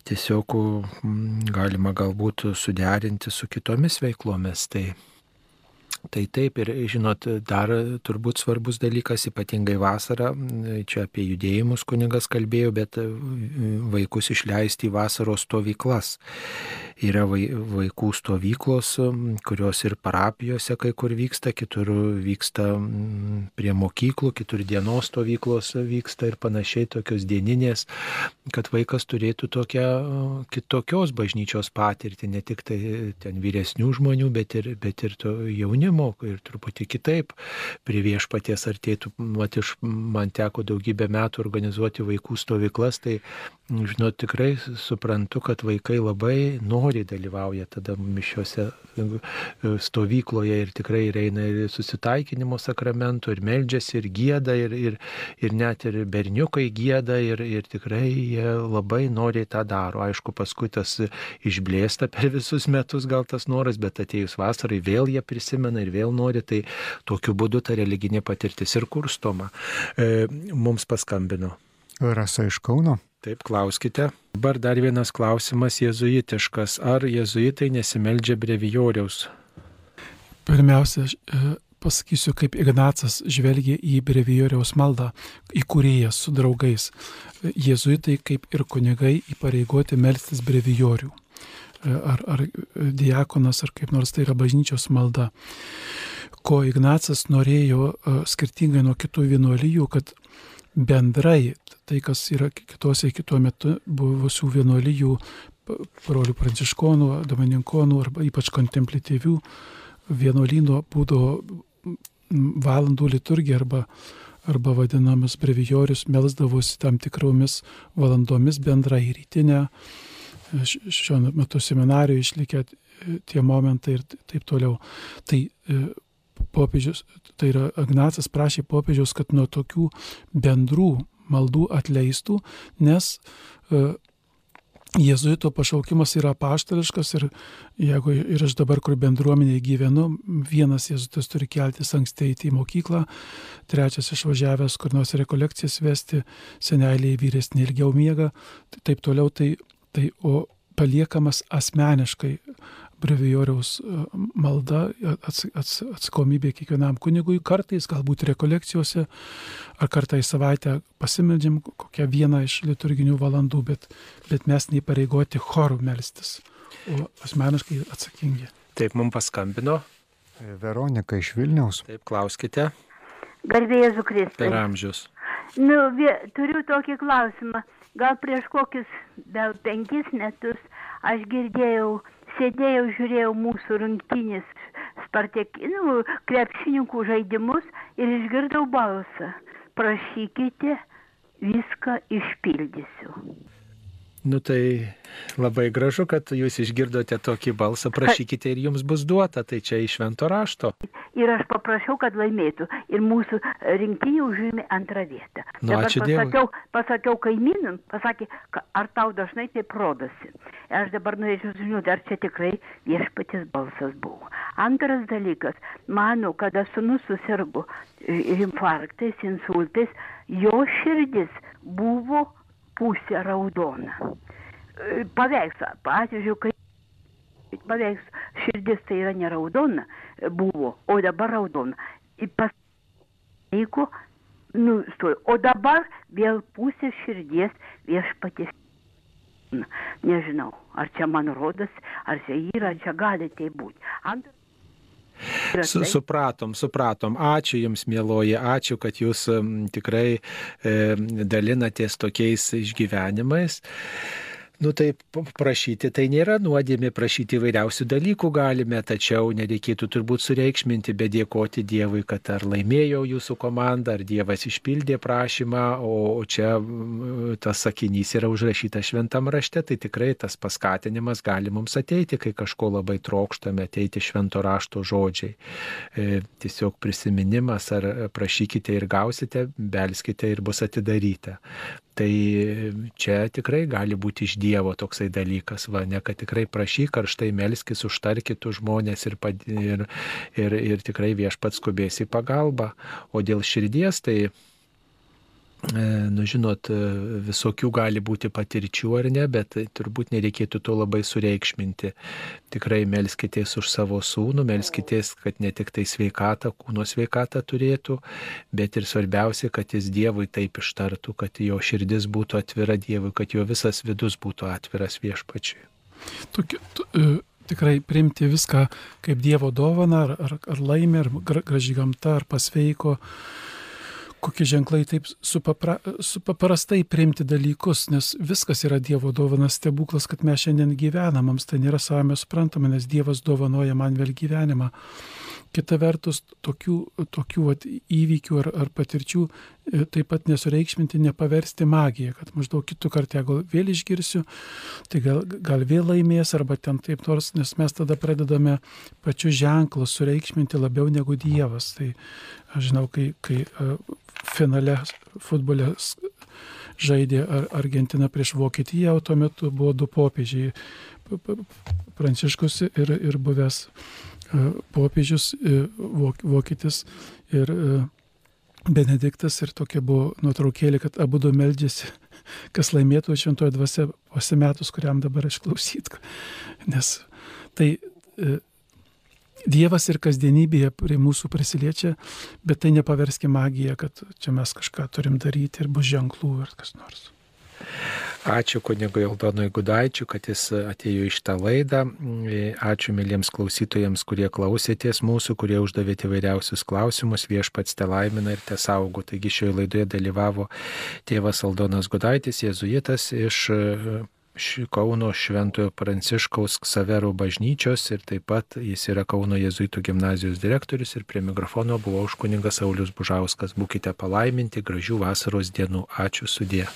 tiesiog mm, galima galbūt suderinti su kitomis veiklomis. Tai Tai taip ir žinot, dar turbūt svarbus dalykas, ypatingai vasarą, čia apie judėjimus kunigas kalbėjo, bet vaikus išleisti į vasaros stovyklas. Yra vai- vaikų stovyklos, kurios ir parapijose kai kur vyksta, kitur vyksta prie mokyklų, kitur dienos stovyklos vyksta ir panašiai tokios dieninės, kad vaikas turėtų tokią kitokios bažnyčios patirtį, ne tik tai ten vyresnių žmonių, bet ir, bet ir to jaunimo ir truputį kitaip prie viešpaties artėtų. Mat, iš, man teko daugybę metų organizuoti vaikų stovyklas, tai, žinot, tikrai suprantu, kad vaikai labai nori dalyvauja tada mišiuose e, stovykloje ir tikrai ir eina ir susitaikinimo sakramentų, ir meldžiasi, ir gėda, ir, ir, ir net ir berniukai gėda, ir, ir tikrai jie labai noriai tą daro. Aišku, paskui tas išblėsta per visus metus gal tas noras, bet atėjus vasarai vėl jie prisimena ir vėl nori, tai tokiu būdu ta religinė patirtis ir kurstoma. E, mums paskambino. Rasa iš Kauno. Taip, klauskite. Dabar dar vienas klausimas jėzuitiškas. Ar jėzuitai nesimeldžia brevijoriaus? Pirmiausia, e, pasakysiu, kaip Ignacas žvelgia į brevijoriaus maldą, įkūrėjas su draugais. Jėzuitai, kaip ir kunigai, įpareigoti melstis brevijorių. E, Ar, ar diakonas, ar kaip nors tai yra bažnyčios malda. Ko Ignacas norėjo e, skirtingai nuo kitų vienuolijų, kad bendrai tai, kas yra kitose kitų metu buvusių vienuolijų, brolių pranciškonų, domininkonų arba ypač kontemplatyvių vienuolyno būdavo m, valandų liturgija arba, arba vadinamas brevijorius melsdavosi tam tikromis valandomis bendrai rytinę. Š- Šiuo metu seminarijoje išlikę e, tie momentai ir taip toliau. Tai e, popiežius, tai yra Agnacas prašė popiežiaus, kad nuo tokių bendrų maldų atleistų, nes e, Jėzuito pašaukimas yra paštališkas ir jeigu ir aš dabar, kur bendruomenėje gyvenu, vienas jėzuitas turi keltis anksti eiti į mokyklą, trečias išvažiavęs kur nors rekolekcijas vesti, seneliai vyresni ilgiau miega, tai taip toliau, tai, tai o paliekamas asmeniškai brevijoriaus e, malda, ats, ats, atsakomybė kiekvienam kunigui, kartais galbūt rekolekcijose, ar kartą į savaitę pasimeldžiam kokią vieną iš liturginių valandų, bet, bet mes neįpareigoti chorų melstis, o asmeniškai atsakingi. Taip, mums paskambino. Veronika iš Vilniaus. Taip, klauskite. Garbėjai Zukristai. Per amžius. Nu, vie, turiu tokį klausimą. Gal prieš kokius gal penkis metus aš girdėjau, sėdėjau, žiūrėjau mūsų rungtynės spartekinių krepšininkų žaidimus ir išgirdau balsą. Prašykite, viską išpildysiu. Nu tai labai gražu, kad jūs išgirdote tokį balsą, prašykite ir jums bus duota, tai čia iš švento rašto. Ir aš paprašiau, kad laimėtų. Ir mūsų rinktinė užėmė antrą vietą. Nu, Dabar ačiū Dievui. pasakiau, pasakiau kaimynam, pasakė, "Ka- ar tau dažnai taip rodosi. Aš dabar norėčiau sužinoti, ar čia tikrai viešpatis balsas buvo. Antras dalykas, manau, kada sunus susirgo infarktais, insultais, jo širdis buvo pusė raudona. E, Paveikslą, pavyzdžiui, kai paveiks širdis tai yra ne raudona e, buvo, o dabar raudona. Ir pas jeigu nustojo, o dabar vėl pusė širdies viešpatės. Na, Nežinau, ar čia man rodas, ar čia yra, ar čia gali tai būti. Antras. Su, supratom, supratom. Ačiū Jums, mėloji, ačiū, kad Jūs em, tikrai e, dalinatės tokiais išgyvenimais. Nu tai prašyti tai nėra nuodėmė, prašyti įvairiausių dalykų galime, tačiau nereikėtų turbūt sureikšminti, bet dėkoti Dievui, kad ar laimėjo jūsų komanda, ar Dievas išpildė prašymą, o čia tas sakinys yra užrašytas šventam rašte, tai tikrai tas paskatinimas gali mums ateiti, kai kažko labai trokštame, ateiti švento rašto žodžiai. E, tiesiog prisiminimas, ar prašykite ir gausite, belskite ir bus atidaryta. Tai čia tikrai gali būti iš Dievo toksai dalykas, va, ne kad tikrai prašyk, karštai melskis, užtarkitų žmonės ir, ir, ir, ir tikrai viešpats skubės į pagalbą. O dėl širdies, tai nu žinot, e, visokių gali būti patirčių ar ne, bet turbūt nereikėtų to labai sureikšminti. Tikrai melskitės už savo sūnų, melskitės, kad ne tik tai sveikatą, kūno sveikatą turėtų, bet ir svarbiausia, kad jis Dievui taip ištartų, kad jo širdis būtų atvira Dievui, kad jo visas vidus būtų atviras viešpačiui. Tokia, tu, e, tikrai priimti viską kaip Dievo dovana, ar, ar, ar laimė, ar graži gamta, ar pasveiko kokie ženklai taip supapra, supaprastai priimti dalykus, nes viskas yra Dievo dovanas stebuklas, kad mes šiandien gyvename, mums tai nėra savame suprantama, nes Dievas dovanoja man vėl gyvenimą. Kita vertus, tokių, tokių vat, įvykių ar, ar patirčių e, taip pat nesureikšminti, nepaversti magiją, kad maždaug kitų kartą gal vėl išgirsiu, tai gal, gal vėl laimės arba ten taip nors, nes mes tada pradedame pačius ženklus sureikšminti labiau negu Dievas. Tai aš žinau, kai, kai e, finale futbole žaidė Argentina prieš Vokietiją, o tuo metu buvo du popiežiai - Pranciškus ir, ir buvęs e, popiežius e, Vokietis ir Benediktas ir tokia buvo nuotraukėlė, kad abu du meldžiasi, kas laimėtų šventoje dvasia pasimetus, kuriam dabar išklausyt. Nes tai Dievas ir kasdienybėje prie mūsų prisiliečia, bet tai nepaverskime magiją, kad čia mes kažką turim daryti ir bus ženklų ar kas nors. Ačiū kunigui Aldonui Gudaičiu, kad jis atėjo iš tą laidą. Ačiū mėlyms klausytojams, kurie klausėties mūsų, kurie uždavėte vairiausius klausimus. Viešpats te laimina ir te saugo. Taigi šioje laidoje dalyvavo tėvas Aldonas Gudaitis, jėzuitas iš Kauno Šventojo Pranciškaus Ksaverų bažnyčios ir taip pat jis yra Kauno Jėzuitų gimnazijos direktorius ir prie mikrofono buvo už kuningas Saulis Bužauskas. Būkite palaiminti, gražių vasaros dienų. Ačiū sudė.